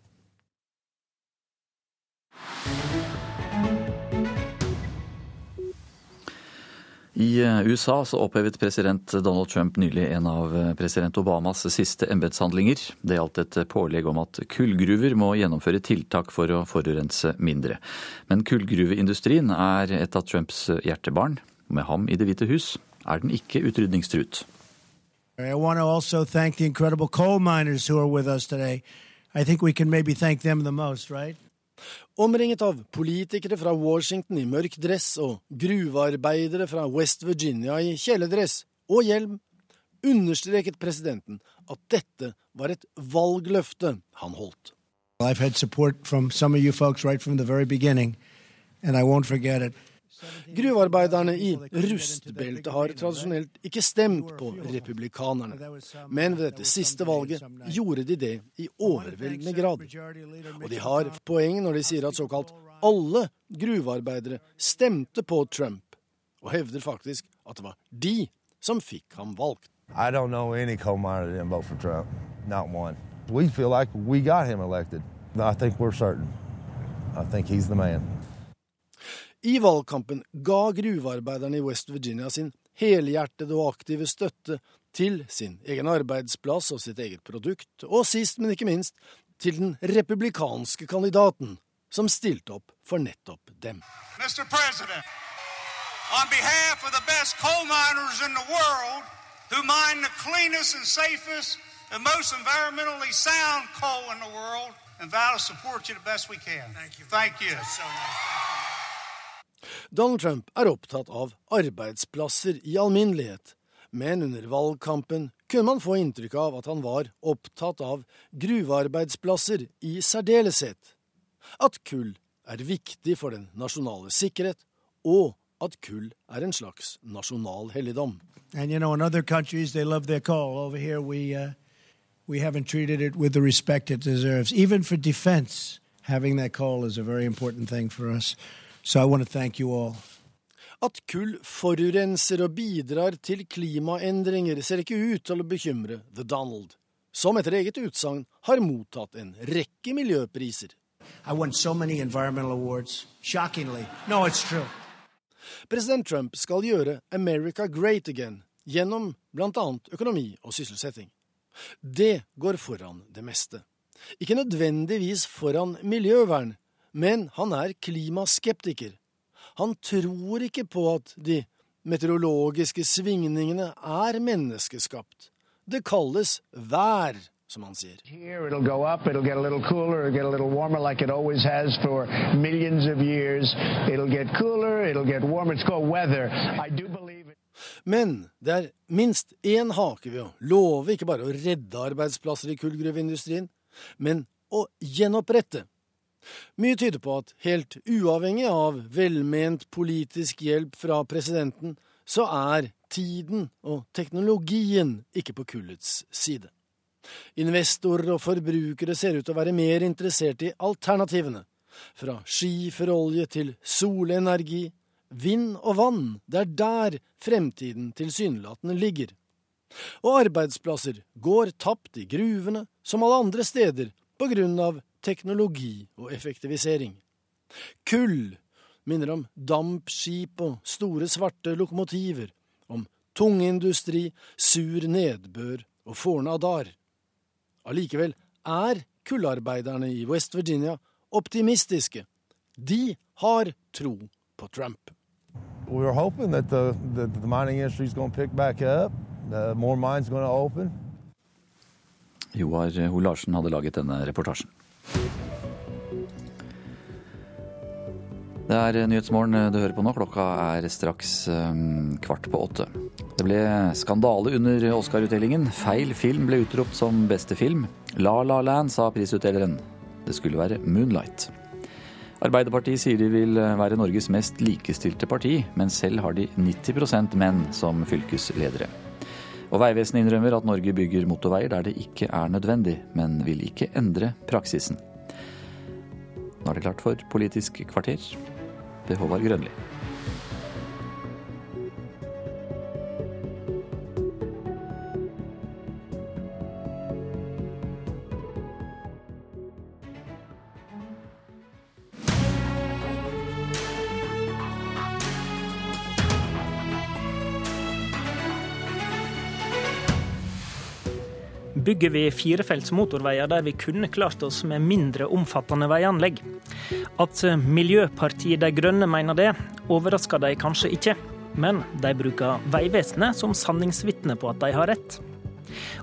Speaker 1: I USA så opphevet president Donald Trump nylig en av president Obamas siste embetshandlinger. Det gjaldt et pålegg om at kullgruver må gjennomføre tiltak for å forurense mindre. Men kullgruveindustrien er et av Trumps hjertebarn. Med ham i Det hvite hus er den ikke utrydningstruet.
Speaker 30: I want to also thank the incredible coal miners who are with us today. I think we can maybe thank them the most?
Speaker 36: Omringet av politikere fra Washington i mørk dress og gruvearbeidere fra West Virginia i kjeledress og hjelm, understreket presidenten at dette var et valgløfte han holdt.
Speaker 30: I've had support from some of you folks right from the very beginning, and I won't forget it.
Speaker 36: Gruvearbeiderne i rustbeltet har tradisjonelt ikke stemt på republikanerne, men ved dette siste valget gjorde de det i overveldende grad. Og de har poeng når de sier at såkalt alle gruvearbeidere stemte på Trump, og hevder faktisk at det var de som fikk ham valgt.
Speaker 33: I don't know any coal miner that didn't for Trump. Not one. We feel like we got him elected. I think we're certain. I think he's the man.
Speaker 36: I valgkampen ga gruvearbeiderne i West Virginia sin helhjertede og aktive støtte til sin egen arbeidsplass og sitt eget produkt, og sist, men ikke minst, til den republikanske kandidaten som stilte opp for nettopp dem.
Speaker 51: Mr. President, on behalf of the best coal miners in the world, who mine the cleanest and safest and most environmentally sound coal in the world, and vow to support you the best we can. Thank you. Thank you.
Speaker 36: Donald Trump er opptatt av arbeidsplasser i alminnelighet, men under valgkampen kunne man få inntrykk av at han var opptatt av gruvearbeidsplasser i særdeleshet, at kull er viktig for den nasjonale sikkerhet, og at kull er en slags nasjonal helligdom.
Speaker 30: You know, we, uh, we haven't treated it with the respect it deserves. Even for defense, having that coal is a very important thing for us. So I want to thank you all.
Speaker 36: At kull forurenser og bidrar til klimaendringer, ser ikke ut til å bekymre The Donald, som etter eget utsagn har mottatt en rekke miljøpriser.
Speaker 30: So many environmental awards. Shockingly. No.
Speaker 36: President Trump skal gjøre America great again gjennom bl.a. økonomi og sysselsetting. Det går foran det meste. Ikke nødvendigvis foran miljøvern, men han er klimaskeptiker. Han tror ikke på at de meteorologiske svingningene er menneskeskapt. Det kalles vær, som han sier.
Speaker 30: Here it'll det up, it'll get a little cooler, it'll get a little warmer like it always has for millioner av år. Det get cooler, it'll get warmer. It's called weather. I do believe.
Speaker 36: Men det er minst én hake ved å love ikke bare å redde arbeidsplasser i kullgruveindustrien, men å gjenopprette. Mye tyder på at helt uavhengig av velment politisk hjelp fra presidenten, så er tiden og teknologien ikke på kullets side. Investorer og forbrukere ser ut til å være mer interessert i alternativene. Fra skiferolje til solenergi, vind og vann. Det er der fremtiden tilsynelatende ligger. Og arbeidsplasser går tapt i gruvene, som alle andre steder, på grunn av teknologi og effektivisering. Kull minner om dampskip og store, svarte lokomotiver, om tungindustri, sur nedbør og fornadar. Allikevel er kullarbeiderne i West Virginia optimistiske. De har tro på Trump.
Speaker 33: We were hoping that the, the, the mining industry is going to pick back up, the more mines going to open.
Speaker 1: Joar Ho Larsen hadde laget denne reportasjen. Det er Nyhetsmorgen du hører på nå. Klokka er straks um, kvart på åtte. Det ble skandale under Oscar-utdelingen. Feil film ble utropt som beste film. La La Land, sa prisutdeleren. Det skulle være Moonlight. Arbeiderpartiet sier de vil være Norges mest likestilte parti, men selv har de 90% menn som fylkesledere. Og Vegvesenet innrømmer at Norge bygger motorveier der det ikke er nødvendig, men vil ikke endre praksisen. Nå er det klart for Politisk kvarter ved Håvard Grønli.
Speaker 34: Bygger vi firefelts motorveier der vi kunne klart oss med mindre omfattende veianlegg. At Miljøpartiet De Grønne mener det, overrasker de kanskje ikke. Men de bruker Vegvesenet som sanningsvitne på at de har rett.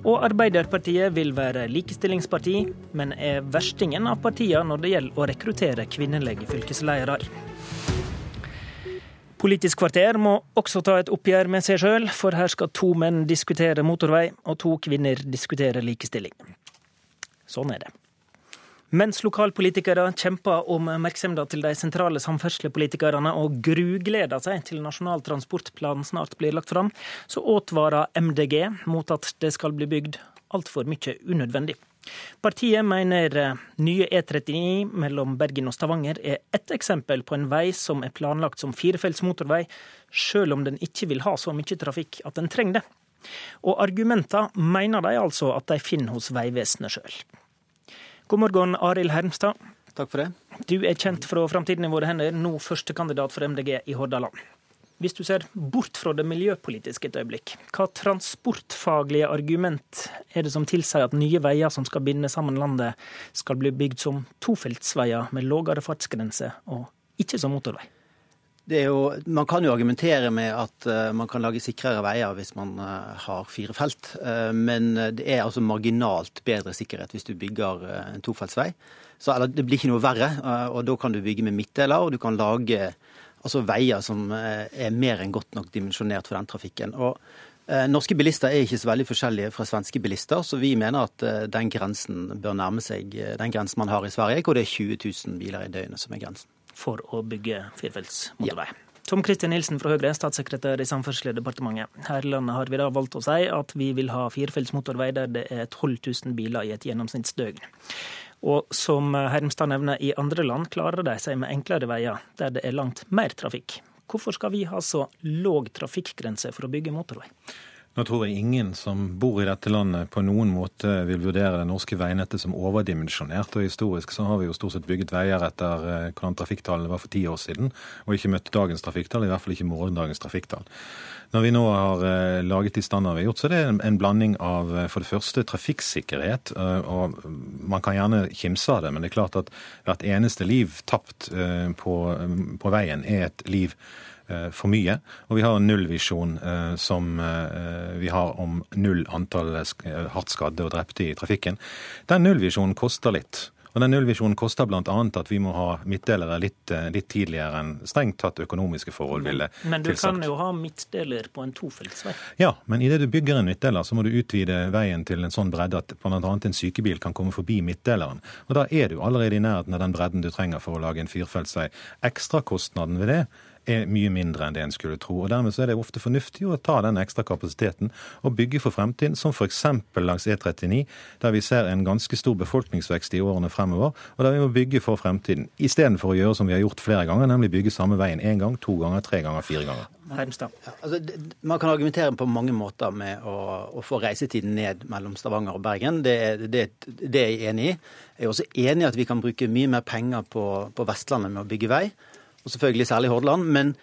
Speaker 34: Og Arbeiderpartiet vil være likestillingsparti, men er verstingen av partiene når det gjelder å rekruttere kvinnelige fylkesledere. Politisk kvarter må også ta et oppgjør med seg sjøl, for her skal to menn diskutere motorvei, og to kvinner diskutere likestilling. Sånn er det. Mens lokalpolitikere kjemper om oppmerksomheten til de sentrale samferdselspolitikerne og grugleder seg til Nasjonal transportplan snart blir lagt fram, så advarer MDG mot at det skal bli bygd altfor mye unødvendig. Partiet mener nye E39 mellom Bergen og Stavanger er ett eksempel på en vei som er planlagt som firefelts motorvei, selv om den ikke vil ha så mye trafikk at den trenger det. Og argumenter mener de altså at de finner hos Vegvesenet sjøl. God morgen, Arild Hermstad.
Speaker 12: Takk for det.
Speaker 34: Du er kjent fra Framtiden i våre hender, nå førstekandidat for MDG i Hordaland. Hvis du ser bort fra det miljøpolitiske et øyeblikk, hva transportfaglige argument er det som tilsier at nye veier som skal binde sammen landet, skal bli bygd som tofeltsveier med lavere fartsgrense, og ikke som motorvei?
Speaker 12: Jo, man kan jo argumentere med at uh, man kan lage sikrere veier hvis man uh, har fire felt. Uh, men det er altså marginalt bedre sikkerhet hvis du bygger en tofeltsvei. Så, eller, det blir ikke noe verre, og da kan du bygge med midtdeler, og du kan lage altså veier som eh, er mer enn godt nok dimensjonert for den trafikken. Og eh, Norske bilister er ikke så veldig forskjellige fra svenske bilister, så vi mener at eh, den grensen bør nærme seg den grensen man har i Sverige, hvor det er 20 000 biler i døgnet som er grensen.
Speaker 34: For å bygge firefelts motorvei. Ja. Tom Kristin Nilsen fra Høyre, statssekretær i Samferdselsdepartementet. Her i landet har vi da valgt å si at vi vil ha firefelts motorvei der det er 12 000 biler i et gjennomsnittsdøgn. Og som Hermstad nevner, i andre land klarer de seg med enklere veier, der det er langt mer trafikk. Hvorfor skal vi ha så låg trafikkgrense for å bygge motorvei?
Speaker 52: Nå tror jeg ingen som bor i dette landet på noen måte vil vurdere det norske veinettet som overdimensjonert. Og historisk så har vi jo stort sett bygget veier etter eh, hvordan trafikktallene var for ti år siden, og ikke møtt dagens trafikktall, i hvert fall ikke morgendagens trafikktall. Når vi nå har eh, laget de standardene vi har gjort, så er det en blanding av for det første trafikksikkerhet. og Man kan gjerne kimse av det, men det er klart at hvert eneste liv tapt på, på veien er et liv Eh, for mye. Og vi har en nullvisjon eh, som eh, vi har om null antall hardt skadde og drepte i trafikken. Den nullvisjonen koster litt. Og den Nullvisjonen koster bl.a. at vi må ha midtdelere litt, litt, tidligere enn strengt tatt økonomiske forhold ville tilsagt.
Speaker 34: Men du tilsagt. kan jo ha midtdeler på en tofeltsvei?
Speaker 52: Ja, men idet du bygger en midtdeler, så må du utvide veien til en sånn bredde at bl.a. en sykebil kan komme forbi midtdeleren. Og da er du allerede i nærheten av den bredden du trenger for å lage en firefeltsvei. Ekstrakostnaden ved det er mye mindre enn det en skulle tro. og Dermed så er det ofte fornuftig å ta den ekstra kapasiteten og bygge for fremtiden, som f.eks. langs E39, der vi ser en ganske stor befolkningsvekst i årene fremover, og der vi må bygge for fremtiden. Istedenfor å gjøre som vi har gjort flere ganger, nemlig bygge samme veien én gang, to ganger, tre ganger, fire ganger.
Speaker 12: Ja, altså, man kan argumentere på mange måter med å, å, få reisetiden ned mellom Stavanger og Bergen. Det, det, det, er jeg enig i. Jeg er også enig i at vi kan bruke mye mer penger på, på Vestlandet med å bygge vei og selvfølgelig særlig Hordaland. men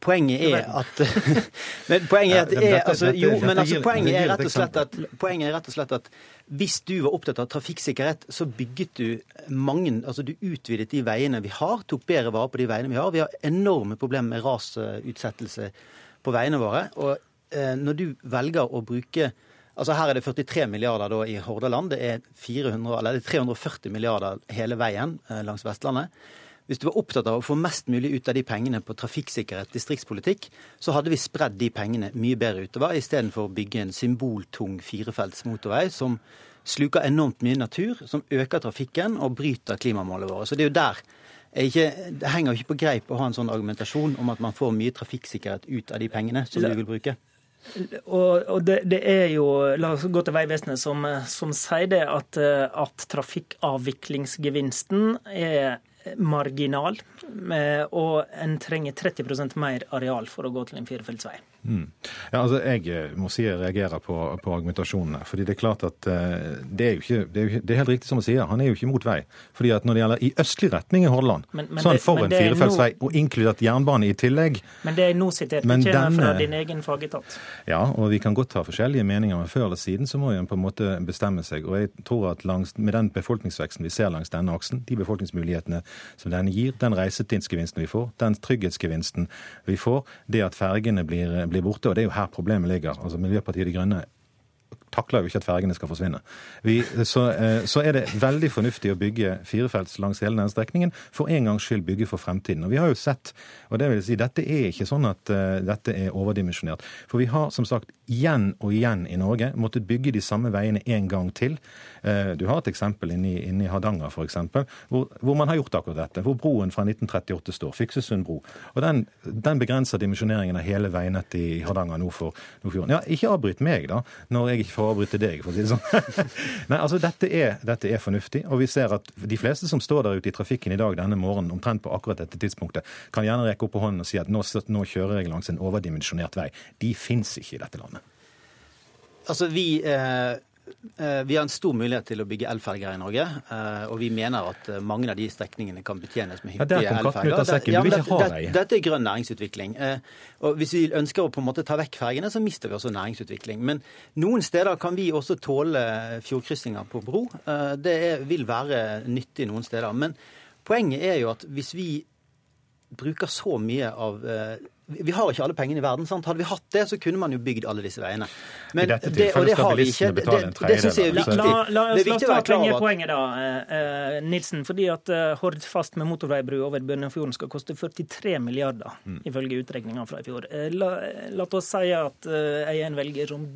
Speaker 12: Poenget er at men poenget er, at det er, altså, jo, men altså, poenget er rett og slett at, poenget er rett og slett at hvis du var opptatt av trafikksikkerhet, så bygget du mange Altså du utvidet de veiene vi har, tok bedre vare på de veiene vi har. Vi har enorme problemer med rasutsettelse på veiene våre. Og eh, når du velger å bruke Altså Her er det 43 milliarder da i Hordaland. Det er, 400, eller det er 340 milliarder hele veien eh, langs Vestlandet. Hvis du var opptatt av å få mest mulig ut av de pengene på trafikksikkerhet, distriktspolitikk, så hadde vi spredd de pengene mye bedre utover, istedenfor å bygge en symboltung firefelts motorvei som sluker enormt mye natur, som øker trafikken og bryter klimamålet vårt. Så det er jo der ikke, det henger jo ikke på greip å ha en sånn argumentasjon om at man får mye trafikksikkerhet ut av de pengene som du vil bruke.
Speaker 34: Og, og det, det, er jo, La oss gå til Vegvesenet, som, som sier det at, at trafikkavviklingsgevinsten er marginal, eh, og en trenger 30% mer areal for å gå til en firefeltsvei.
Speaker 52: Mm. Ja, altså Jeg eh, må si jeg reagerer på, på argumentasjonene. fordi Det er klart at uh, det, er ikke, det, er jo, det er helt riktig som han sier, han er jo ikke mot vei. fordi at Når det gjelder i østlig retning i Hordaland, men, men så er han for en firefeltsvei, og inkludert jernbane i tillegg.
Speaker 34: Men det er nå sitert men denne, fra din egen fagetat.
Speaker 52: Ja, og vi kan godt ha forskjellige meninger, men før eller siden så må en på en måte bestemme seg. og jeg tror at langs, Med den befolkningsveksten vi ser langs denne aksen, de befolkningsmulighetene som denne gir, den reisetidsgevinsten vi får, den trygghetsgevinsten vi får, det at fergene blir blir borte. Og det er jo her problemet ligger. Altså Miljøpartiet De Grønne takler jo ikke at fergene skal forsvinne. Vi, så, eh, så, er det veldig fornuftig å bygge firefelts langs hele denne strekningen. For en gangs skyld bygge for fremtiden. Og vi har jo sett, og det vil si, dette er ikke sånn at uh, dette er overdimensjonert. For vi har som sagt igjen og igjen i Norge måttet bygge de samme veiene en gang til. Uh, du har et eksempel inne i, inne i Hardanger f.eks., hvor, hvor man har gjort akkurat dette. Hvor broen fra 1938 står. Fiksesund bro. Og den, den begrenser dimensjoneringen av hele veinettet i Hardanger nord for Nordfjorden. Ja, ikke avbryt meg, da, når jeg ikke får avbryte deg, for å si det sånn. Nei, altså dette er, dette er, fornuftig. Og vi ser at de fleste som står der ute i trafikken i dag denne morgenen, omtrent på akkurat dette tidspunktet, kan gjerne rekke opp på hånden og si at nå, nå kjører jeg langs en overdimensjonert vei. De fins ikke i dette landet.
Speaker 12: Altså, vi... Eh Eh, vi har en stor mulighet til å bygge elferger i Norge. Eh, og vi mener at eh, mange av de strekningene kan betjenes med hyppige elferger. Ja, dette, dette er grønn næringsutvikling. Og hvis vi ønsker å på en måte ta vekk fergene, så mister vi også næringsutvikling. Men noen steder kan vi også tåle fjordkryssinger på bro. Det vil være nyttig noen steder. Men poenget er jo at hvis vi bruker så mye av vi har ikke alle pengene i verden. sant? Hadde vi hatt det, så kunne man jo bygd alle disse veiene.
Speaker 52: Men I dette tilfellet skal bilistene betale en tredjedel.
Speaker 12: Det syns jeg er viktig. La,
Speaker 34: la, la oss ta pengepoenget, da, eh, Nilsen. Fordi at uh, Hordfast med motorveibru over Bønnefjorden skal koste 43 milliarder, mm. ifølge utregninga fra i fjor. Eh, la, la oss si at jeg er en velger som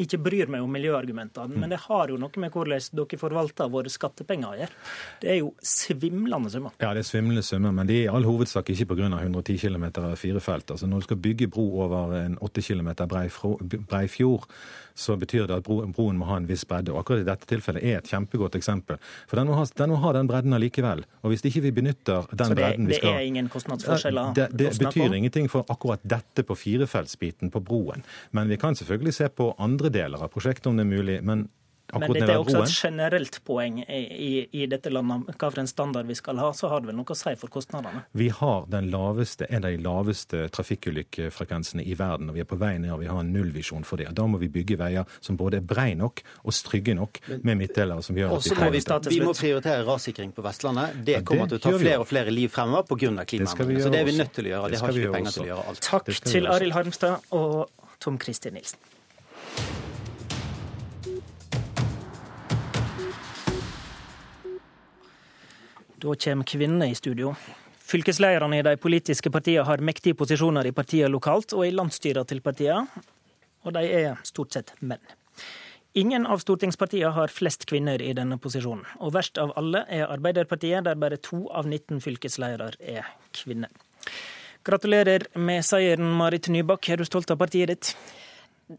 Speaker 34: ikke bryr meg om miljøargumentene, men det har jo noe med hvordan dere forvalter våre skattepenger å gjøre. Det er jo svimlende summer.
Speaker 52: Ja, det er svimlende summer, men det er i all hovedsak ikke pga. 110 km firefelt. Altså, når du skal bygge bro over en 8 km brei, fjord, så betyr det at broen må ha en viss bredde. Og akkurat i dette tilfellet er et kjempegodt eksempel. For den må ha den, må ha den bredden allikevel. Og hvis ikke vi benytter den
Speaker 34: det,
Speaker 52: bredden vi skal
Speaker 34: Så det er ingen kostnadsforskjeller?
Speaker 52: Det, det betyr ingenting for akkurat dette på firefeltsbiten på broen. Men vi kan selvfølgelig se på andre deler av prosjektet om det er mulig. men
Speaker 34: men dette er også et generelt poeng i, i, dette landet. Hva for en standard vi skal ha, så har det vel noe å si for kostnadene?
Speaker 52: Vi har laveste, en av de laveste trafikkulykkefrekvensene i verden, og vi er på vei ned og vi har en nullvisjon for det. og Da må vi bygge veier som både er brei nok og strygge nok med midtdelere som gjør
Speaker 53: at vi må vi, vi må prioritere rassikring på Vestlandet. Det kommer til å ta flere og flere liv fremover pga. klimaendringene. Så det er vi nødt til å gjøre. Det, det har ikke vi penger til å gjøre alt.
Speaker 34: Takk til Arild Harmstad og Tom Kristin Nilsen. Da kommer kvinnene i studio. Fylkeslederne i de politiske partiene har mektige posisjoner i partiene lokalt og i landsstyrene til partiene, og de er stort sett menn. Ingen av stortingspartiene har flest kvinner i denne posisjonen, og verst av alle er Arbeiderpartiet, der bare to av 19 fylkesledere er kvinner. Gratulerer med seieren, Marit Nybakk. Er du stolt av partiet ditt?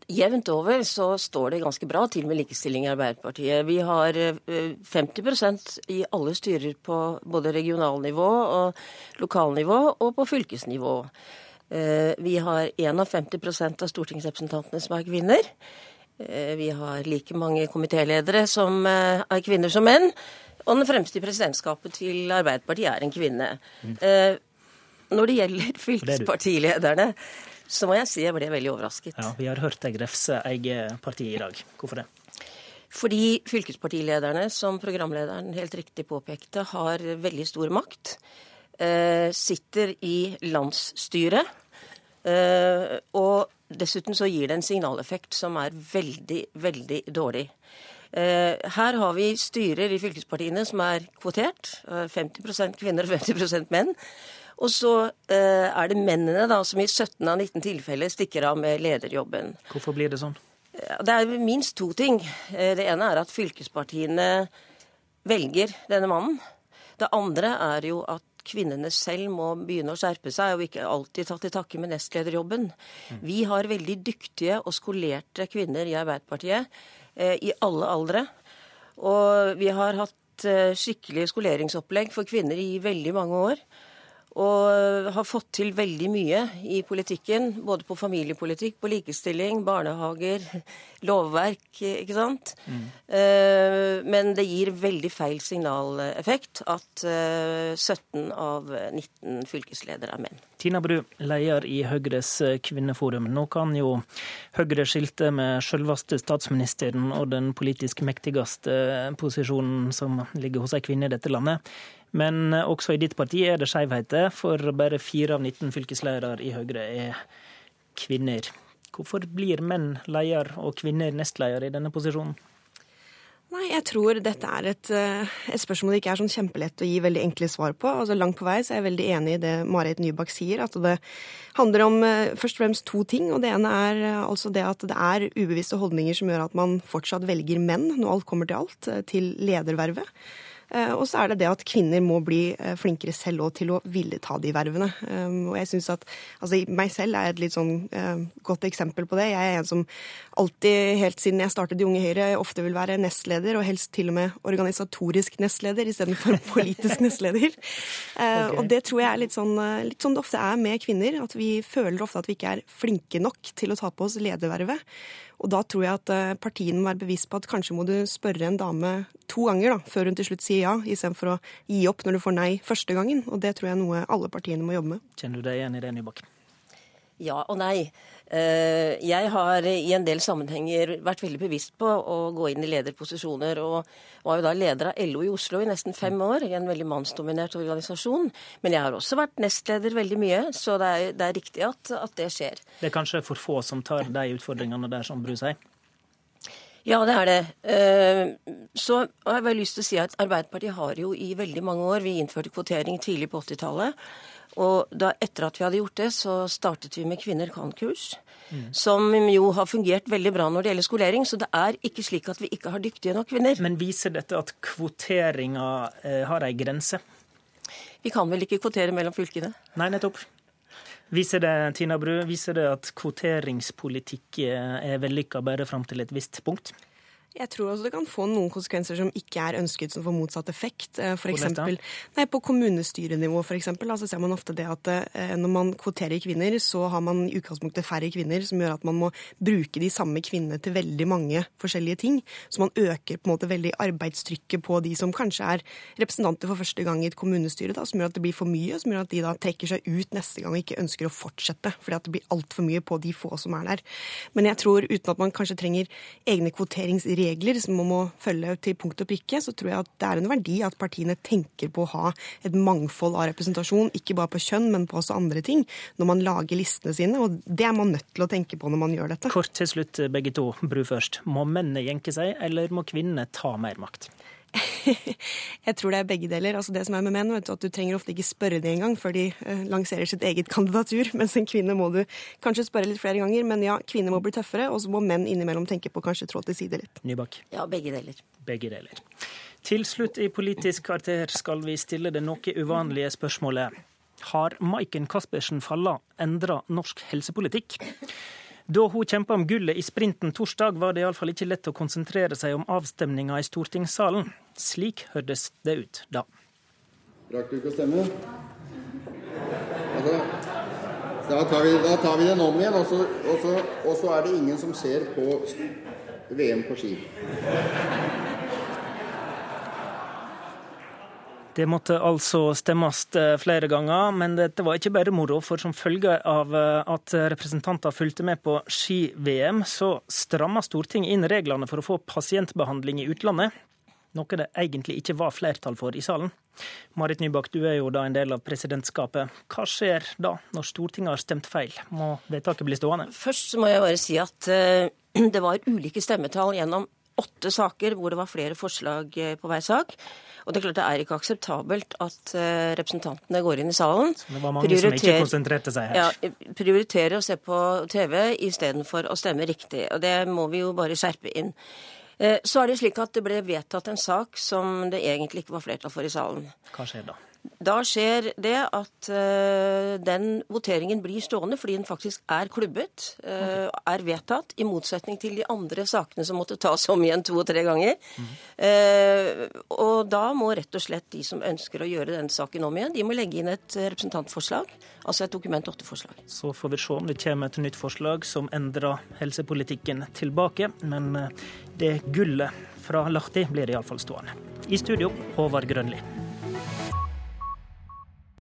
Speaker 24: Jevnt over så står det ganske bra til med likestilling i Arbeiderpartiet. Vi har 50 eh, i alle styrer på både regionalnivå og lokalnivå og på fylkesnivå. Eh, vi har 51 av stortingsrepresentantene som er kvinner. Eh, vi har like mange komitéledere som er kvinner som menn. Og den fremste i presidentskapet til Arbeiderpartiet er en kvinne. Mm. Når det gjelder fylkespartilederne, så må jeg si jeg ble veldig overrasket.
Speaker 34: Ja, Vi har hørt deg refse eget parti i dag. Hvorfor det?
Speaker 24: Fordi fylkespartilederne, som programlederen helt riktig påpekte, har veldig stor makt. Eh, sitter i landsstyret. Eh, og dessuten så gir det en signaleffekt som er veldig, veldig dårlig. Eh, her har vi styrer i fylkespartiene som er kvotert. 50 kvinner og 50% menn. Og så eh, er det mennene da, som i 17 av 19 tilfeller stikker av med lederjobben.
Speaker 34: Hvorfor blir det sånn?
Speaker 24: Det er minst to ting. Eh, det ene er at fylkespartiene velger denne mannen. Det andre er jo at kvinnene selv må begynne å skjerpe seg, og ikke alltid ta til takke med nestlederjobben. Mm. Vi har veldig dyktige og skolerte kvinner i Arbeiderpartiet eh, i alle aldre. Og vi har hatt eh, skikkelig skoleringsopplegg for kvinner i veldig mange år og har fått til veldig mye i politikken. Både på familiepolitikk, på likestilling, barnehager, lovverk, ikke sant. Mm. Eh, men det gir veldig feil signaleffekt at 17 eh, av 19 fylkesledere er menn.
Speaker 34: Tina Bru, leder i Høyres kvinneforum. Nå kan jo Høyre skilte med selveste statsministeren og den politisk mektigste posisjonen som ligger hos ei kvinne i dette landet. Men eh, også i ditt parti er det skjevheter, for bare fire av 19 fylkesledere i Høyre er kvinner. Hvorfor blir menn leder og kvinner nestleder i denne posisjonen?
Speaker 54: Nei, Jeg tror dette er et, eh, et, spørsmål det ikke er sånn kjempelett å gi veldig enkle svar på. Altså Langt på vei så er jeg veldig enig i det Marit Nybakk sier, at det handler om eh, først og fremst to ting. og Det ene er altså det at det er ubevisste holdninger som gjør at man fortsatt velger menn, når alt kommer til alt, til ledervervet. Eh, og så er det det at kvinner må bli eh, flinkere selv òg til å ville ta de vervene. Um, og jeg synes at, altså Meg selv er et litt sånn uh, godt eksempel på det. Jeg er en som alltid, helt siden jeg startet i Unge Høyre, ofte vil være nestleder, og helst til og med organisatorisk nestleder istedenfor politisk nestleder. Okay. Og det tror jeg er litt sånn, litt sånn det ofte er med kvinner. At vi føler ofte at vi ikke er flinke nok til å ta på oss ledervervet. Og da tror jeg at eh, partiene må være bevisst på at kanskje må du spørre en dame to ganger da, før hun til slutt sier ja, istedenfor å gi opp når du får nei første gangen. Og det tror jeg er noe alle partiene må jobbe med.
Speaker 34: Kjenner du deg igjen i det, Nybakk?
Speaker 24: Ja og nei. Eh, jeg har i en del sammenhenger vært veldig bevisst på å gå inn i lederposisjoner, og var jo da leder av LO i Oslo i nesten fem år, i en veldig mannsdominert organisasjon. Men jeg har også vært nestleder veldig mye, så det er, det er riktig at, at, det skjer.
Speaker 34: Det er kanskje for få som tar de utfordringene der, som Bru sier?
Speaker 24: Ja, det er det. Eh, så har jeg lyst til å si at Arbeiderpartiet har jo i veldig mange år Vi innførte kvotering tidlig på 80-tallet. Og da, etter at vi hadde gjort det, så startet vi med Kvinner kan-kurs. Mm. Som jo har fungert veldig bra når det gjelder skolering. Så det er ikke slik at vi ikke har dyktige nok kvinner.
Speaker 34: Men viser dette at kvoteringa eh, har ei grense?
Speaker 24: Vi kan vel ikke kvotere mellom fylkene?
Speaker 34: Nei, nettopp. Viser det Tina Bru, viser det at kvoteringspolitikk er vellykka bare fram til et visst punkt?
Speaker 54: Jeg tror også det kan få noen konsekvenser som ikke er ønsket, som får motsatt effekt. Eh, for eksempel, nei, på kommunestyrenivå for eksempel, altså ser man ofte det at eh, når man kvoterer kvinner, så har man i utgangspunktet færre kvinner, som gjør at man må bruke de samme kvinnene til veldig mange forskjellige ting. Så man øker på en måte veldig arbeidstrykket på de som kanskje er representanter for første gang i et kommunestyre, da, som gjør at det blir for mye, som gjør at de da trekker seg ut neste gang og ikke ønsker å fortsette, fordi at det blir altfor mye på de få som er der. Men jeg tror, uten at man kanskje trenger egne kvoteringsregler, regler som man må følge til punkt og prikke, så tror jeg at det er en verdi at partiene tenker på å ha et mangfold av representasjon, ikke bare på kjønn, men på også andre ting, når man lager listene sine. Og det er man nødt til å tenke på når man gjør dette.
Speaker 34: Kort til slutt, begge to. Bru først. Må mennene jenke seg, eller må kvinnene ta mer makt?
Speaker 54: jeg tror det er begge deler. Altså det som er med menn, vet du, at du trenger ofte ikke spørre dem engang før de uh, lanserer sitt eget kandidatur. Mens en kvinne må du kanskje spørre litt flere ganger. Men ja, kvinner må bli tøffere, og så må menn innimellom tenke på kanskje trå til side litt.
Speaker 34: Nybakk.
Speaker 24: Ja, begge deler.
Speaker 34: Begge deler. Til slutt i Politisk kvarter skal vi stille det noe uvanlige spørsmålet. Har Maiken Caspersen Falla endra norsk helsepolitikk? Da hun kjempa om gullet i sprinten torsdag, var det iallfall ikke lett å konsentrere seg om avstemninga i stortingssalen. Slik hørtes det ut da.
Speaker 55: Rakk du ikke å stemme? Altså, da, tar vi, da tar vi den om igjen, og så, og, så, og så er det ingen som ser på VM på ski.
Speaker 34: Det måtte altså stemmes eh, flere ganger, men dette var ikke bare moro. For som følge av eh, at representanter fulgte med på ski-VM, så stramma Stortinget inn reglene for å få pasientbehandling i utlandet. Noe det egentlig ikke var flertall for i salen. Marit Nybakk, du er jo da en del av presidentskapet. Hva skjer da, når Stortinget har stemt feil? Må vedtaket bli stående?
Speaker 24: Først må jeg bare si at uh, det var ulike stemmetall gjennom åtte saker hvor det var flere forslag på hver sak. Og Det er klart det er ikke akseptabelt at uh, representantene går inn i salen.
Speaker 34: Så det var mange som ikke konsentrerte seg
Speaker 24: her. Ja, prioriterer å se på TV istedenfor å stemme riktig. Og det må vi jo bare skjerpe inn. Så er det slik at det ble vedtatt en sak som det egentlig ikke var flertall for i salen.
Speaker 34: Hva skjer da?
Speaker 24: Da skjer det at uh, den voteringen blir stående fordi den faktisk er klubbet, uh, er vedtatt, i motsetning til de andre sakene som måtte tas om igjen to og tre ganger. Uh, og da må rett og slett de som ønsker å gjøre denne saken om igjen, de må legge inn et representantforslag, altså et Dokument 8-forslag.
Speaker 34: Så får vi se om det kommer et nytt forslag som endrer helsepolitikken tilbake. Men det gullet fra Lahti blir iallfall stående. I studio, Håvard Grønli.